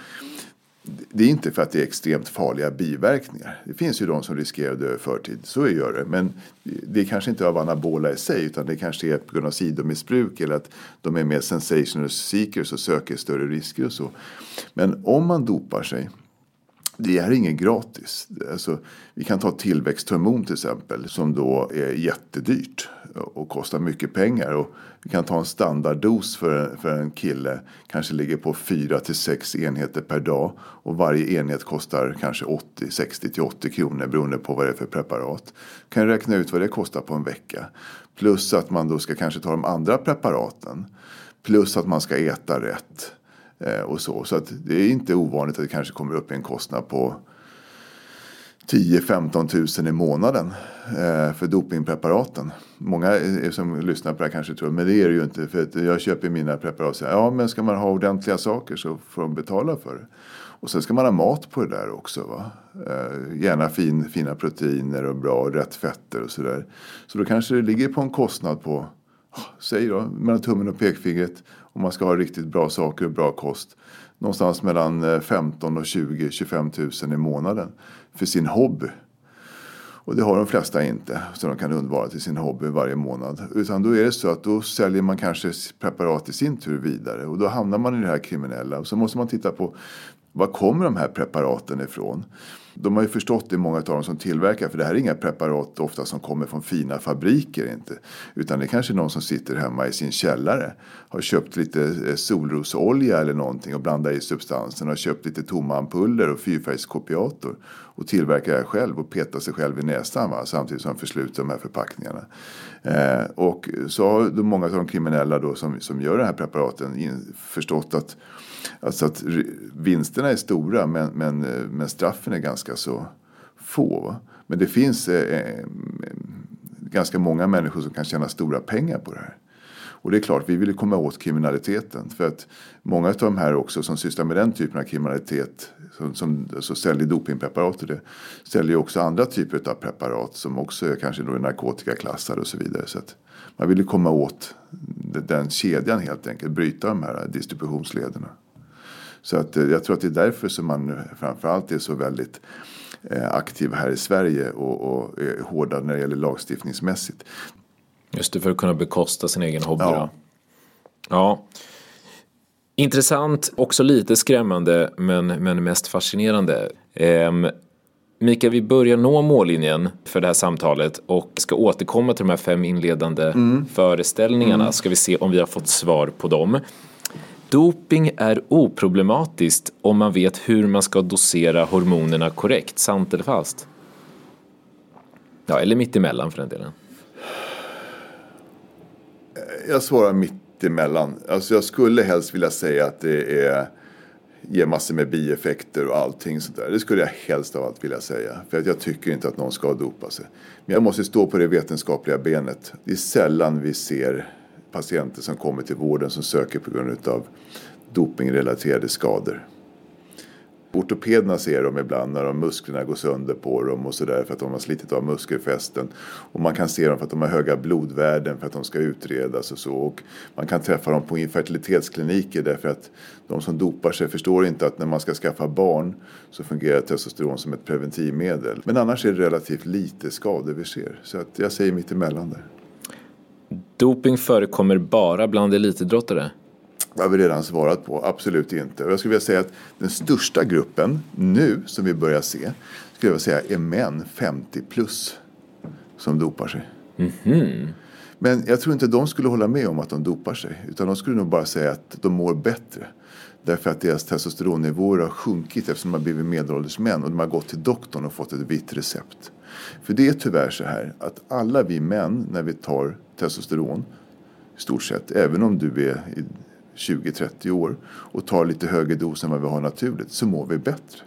det är inte för att det är extremt farliga biverkningar. Det finns ju de som riskerar att dö i förtid, så gör det. Men det är kanske inte av anabola i sig utan det kanske är på grund av sidomissbruk eller att de är mer sensational seekers och söker större risker och så. Men om man dopar sig det är inget gratis. Alltså, vi kan ta tillväxthormon till exempel som då är jättedyrt och kostar mycket pengar. Och vi kan ta en standarddos för, för en kille, kanske ligger på 4 till 6 enheter per dag. Och varje enhet kostar kanske 80, 60 till 80 kronor beroende på vad det är för preparat. Kan räkna ut vad det kostar på en vecka. Plus att man då ska kanske ta de andra preparaten. Plus att man ska äta rätt. Eh, och så. så att det är inte ovanligt att det kanske kommer upp en kostnad på 10-15 000 i månaden eh, för dopingpreparaten. Många som lyssnar på det här kanske tror men det är det ju inte. För att jag köper mina preparat och säger ja men ska man ha ordentliga saker så får de betala för det. Och sen ska man ha mat på det där också. Va? Eh, gärna fin, fina proteiner och bra rätt fetter och sådär. Så då kanske det ligger på en kostnad på, säg då, mellan tummen och pekfingret. Om man ska ha riktigt bra saker och bra kost. Någonstans mellan eh, 15 och 20, 25 000 i månaden för sin hobby. Och det har de flesta inte, så de kan undvara till sin hobby varje månad. Utan då är det så att då säljer man kanske preparat i sin tur vidare. Och då hamnar man i det här kriminella. Och så måste man titta på var kommer de här preparaten ifrån? De har ju förstått det, många av dem som tillverkar, för det här är inga preparat ofta som kommer från fina fabriker inte. Utan det är kanske någon som sitter hemma i sin källare, har köpt lite eh, solrosolja eller någonting och blandar i substansen, har köpt lite tomma ampuller och fyrfärgskopiator och tillverkar det här själv och petar sig själv i näsan va? samtidigt som han försluter de här förpackningarna. Eh, och så har då många av de kriminella då som, som gör de här preparaten in, förstått att Alltså att vinsterna är stora men, men, eh, men straffen är ganska så få. Men det finns eh, eh, ganska många människor som kan tjäna stora pengar på det här. Och det är klart, vi vill komma åt kriminaliteten. För att många av de här också som sysslar med den typen av kriminalitet, som, som alltså säljer dopingpreparat och det, säljer också andra typer av preparat som också är kanske då är narkotikaklassade och så vidare. Så att man vill komma åt den kedjan helt enkelt, bryta de här distributionslederna. Så att, eh, jag tror att det är därför som man framförallt är så väldigt eh, aktiv här i Sverige och, och är hårda när det gäller lagstiftningsmässigt. Just det, för att kunna bekosta sin egen hobby. Ja. ja. Intressant, också lite skrämmande men, men mest fascinerande. Um, Mikael, vi börjar nå mållinjen för det här samtalet och ska återkomma till de här fem inledande mm. föreställningarna. Mm. Ska vi se om vi har fått svar på dem. Doping är oproblematiskt om man vet hur man ska dosera hormonerna korrekt, sant eller falskt? Ja, eller mittemellan för den delen. Jag svarar mittemellan. Alltså jag skulle helst vilja säga att det är ger massor med bieffekter och allting sånt där. Det skulle jag helst av allt vilja säga. För att jag tycker inte att någon ska dopa sig. Men jag måste stå på det vetenskapliga benet. Det är sällan vi ser patienter som kommer till vården som söker på grund av dopingrelaterade skador. Ortopederna ser dem ibland när de musklerna går sönder på dem och sådär för att de har slitit av muskelfästen. Och man kan se dem för att de har höga blodvärden för att de ska utredas och så. Och man kan träffa dem på infertilitetskliniker därför att de som dopar sig förstår inte att när man ska skaffa barn så fungerar testosteron som ett preventivmedel. Men annars är det relativt lite skador vi ser. Så att jag säger mitt emellan där. Doping förekommer bara bland elitidrottare? Det har vi redan svarat på. Absolut inte. Och jag skulle vilja säga att den största gruppen nu som vi börjar se skulle jag säga är män 50 plus som dopar sig. Mm -hmm. Men jag tror inte de skulle hålla med om att de dopar sig. Utan de skulle nog bara säga att de mår bättre. Därför att deras testosteronnivåer har sjunkit eftersom de har blivit medelålders män och de har gått till doktorn och fått ett vitt recept. För det är tyvärr så här att alla vi män när vi tar testosteron i stort sett, även om du är 20-30 år och tar lite högre dos än vad vi har naturligt så mår vi bättre.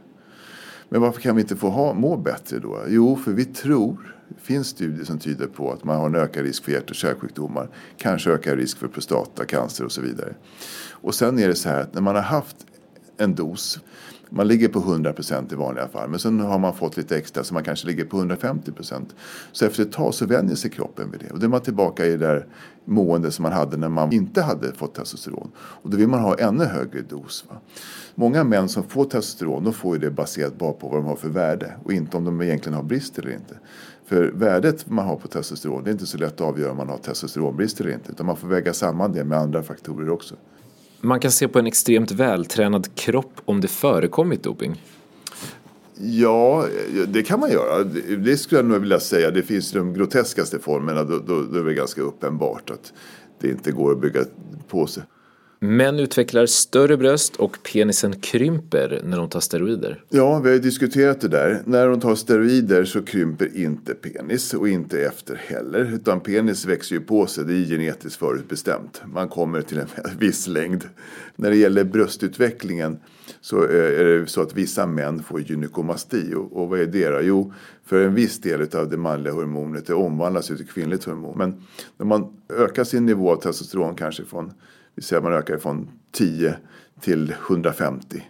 Men varför kan vi inte få ha, må bättre då? Jo, för vi tror, det finns studier som tyder på att man har en ökad risk för hjärt och kärlsjukdomar, kanske ökad risk för prostatacancer och så vidare. Och sen är det så här att när man har haft en dos man ligger på 100% i vanliga fall. Men sen har man fått lite extra så man kanske ligger på 150%. Så efter ett tag så vänjer sig kroppen vid det. Och då är man tillbaka i det där mående som man hade när man inte hade fått testosteron. Och då vill man ha ännu högre dos. Va? Många män som får testosteron de får ju det baserat bara på vad de har för värde. Och inte om de egentligen har brist eller inte. För värdet man har på testosteron det är inte så lätt att avgöra om man har testosteronbrist eller inte. Utan man får väga samman det med andra faktorer också man kan se på en extremt vältränad kropp om det förekommit doping? Ja, det kan man göra. Det skulle jag nog vilja säga. Det finns de groteskaste formerna. Då, då, då är det ganska uppenbart att det inte går att bygga på sig. Män utvecklar större bröst och penisen krymper när de tar steroider. Ja, vi har ju diskuterat det där. När de tar steroider så krymper inte penis och inte efter heller. Utan penis växer ju på sig, det är genetiskt förutbestämt. Man kommer till en viss längd. När det gäller bröstutvecklingen så eh, är det så att vissa män får gynekomasti. Och, vad är det då? Jo, för en viss del av det manliga hormonet det omvandlas till kvinnligt hormon. Men när man ökar sin nivå av testosteron kanske från vi säger att man ökar från 10 till 150.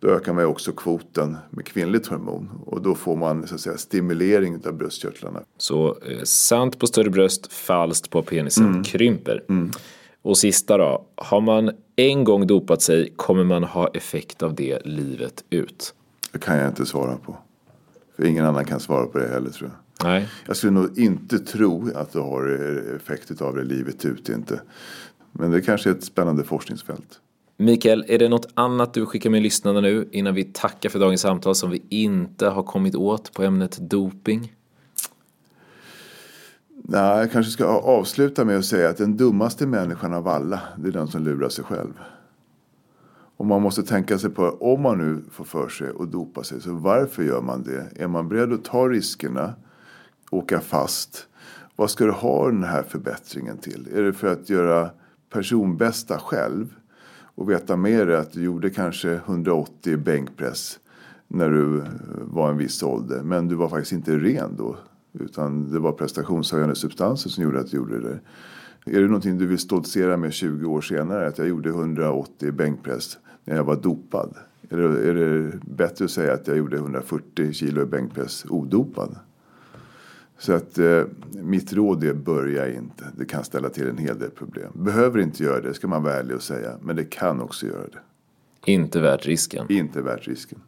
Då ökar man också kvoten med kvinnligt hormon och då får man så att säga, stimulering av bröstkörtlarna. Så eh, sant på större bröst, falskt på penisen mm. krymper. Mm. Och sista då, har man en gång dopat sig kommer man ha effekt av det livet ut? Det kan jag inte svara på. För ingen annan kan svara på det heller tror jag. Nej. Jag skulle nog inte tro att du har effekt av det livet ut. Inte. Men det kanske är ett spännande forskningsfält. Mikael, är det något annat du skickar med lyssnarna nu innan vi tackar för dagens samtal som vi inte har kommit åt på ämnet doping? Nej, jag kanske ska avsluta med att säga att den dummaste människan av alla, det är den som lurar sig själv. Och man måste tänka sig på, om man nu får för sig att dopa sig, så varför gör man det? Är man beredd att ta riskerna, åka fast? Vad ska du ha den här förbättringen till? Är det för att göra personbästa själv och veta med dig att du gjorde kanske 180 bänkpress när du eh, var en viss ålder. Men du var faktiskt inte ren då. Utan det var prestationshöjande substanser som gjorde att du gjorde det. Är det någonting du vill stoltsera med 20 år senare? Att jag gjorde 180 bänkpress när jag var dopad? Eller är det bättre att säga att jag gjorde 140 kilo bänkpress odopad? Så att eh, mitt råd är börja inte. Det kan ställa till en hel del problem. Behöver inte göra det, ska man vara ärlig och säga. Men det kan också göra det. Inte värt risken. Inte värt risken.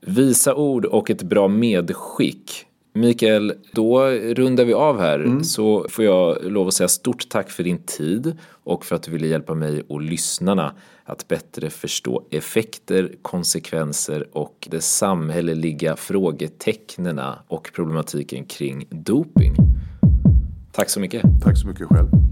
Visa ord och ett bra medskick. Mikael, då rundar vi av här. Mm. Så får jag lov att säga stort tack för din tid och för att du ville hjälpa mig och lyssnarna att bättre förstå effekter, konsekvenser och de samhälleliga frågetecknena och problematiken kring doping. Tack så mycket. Tack så mycket själv.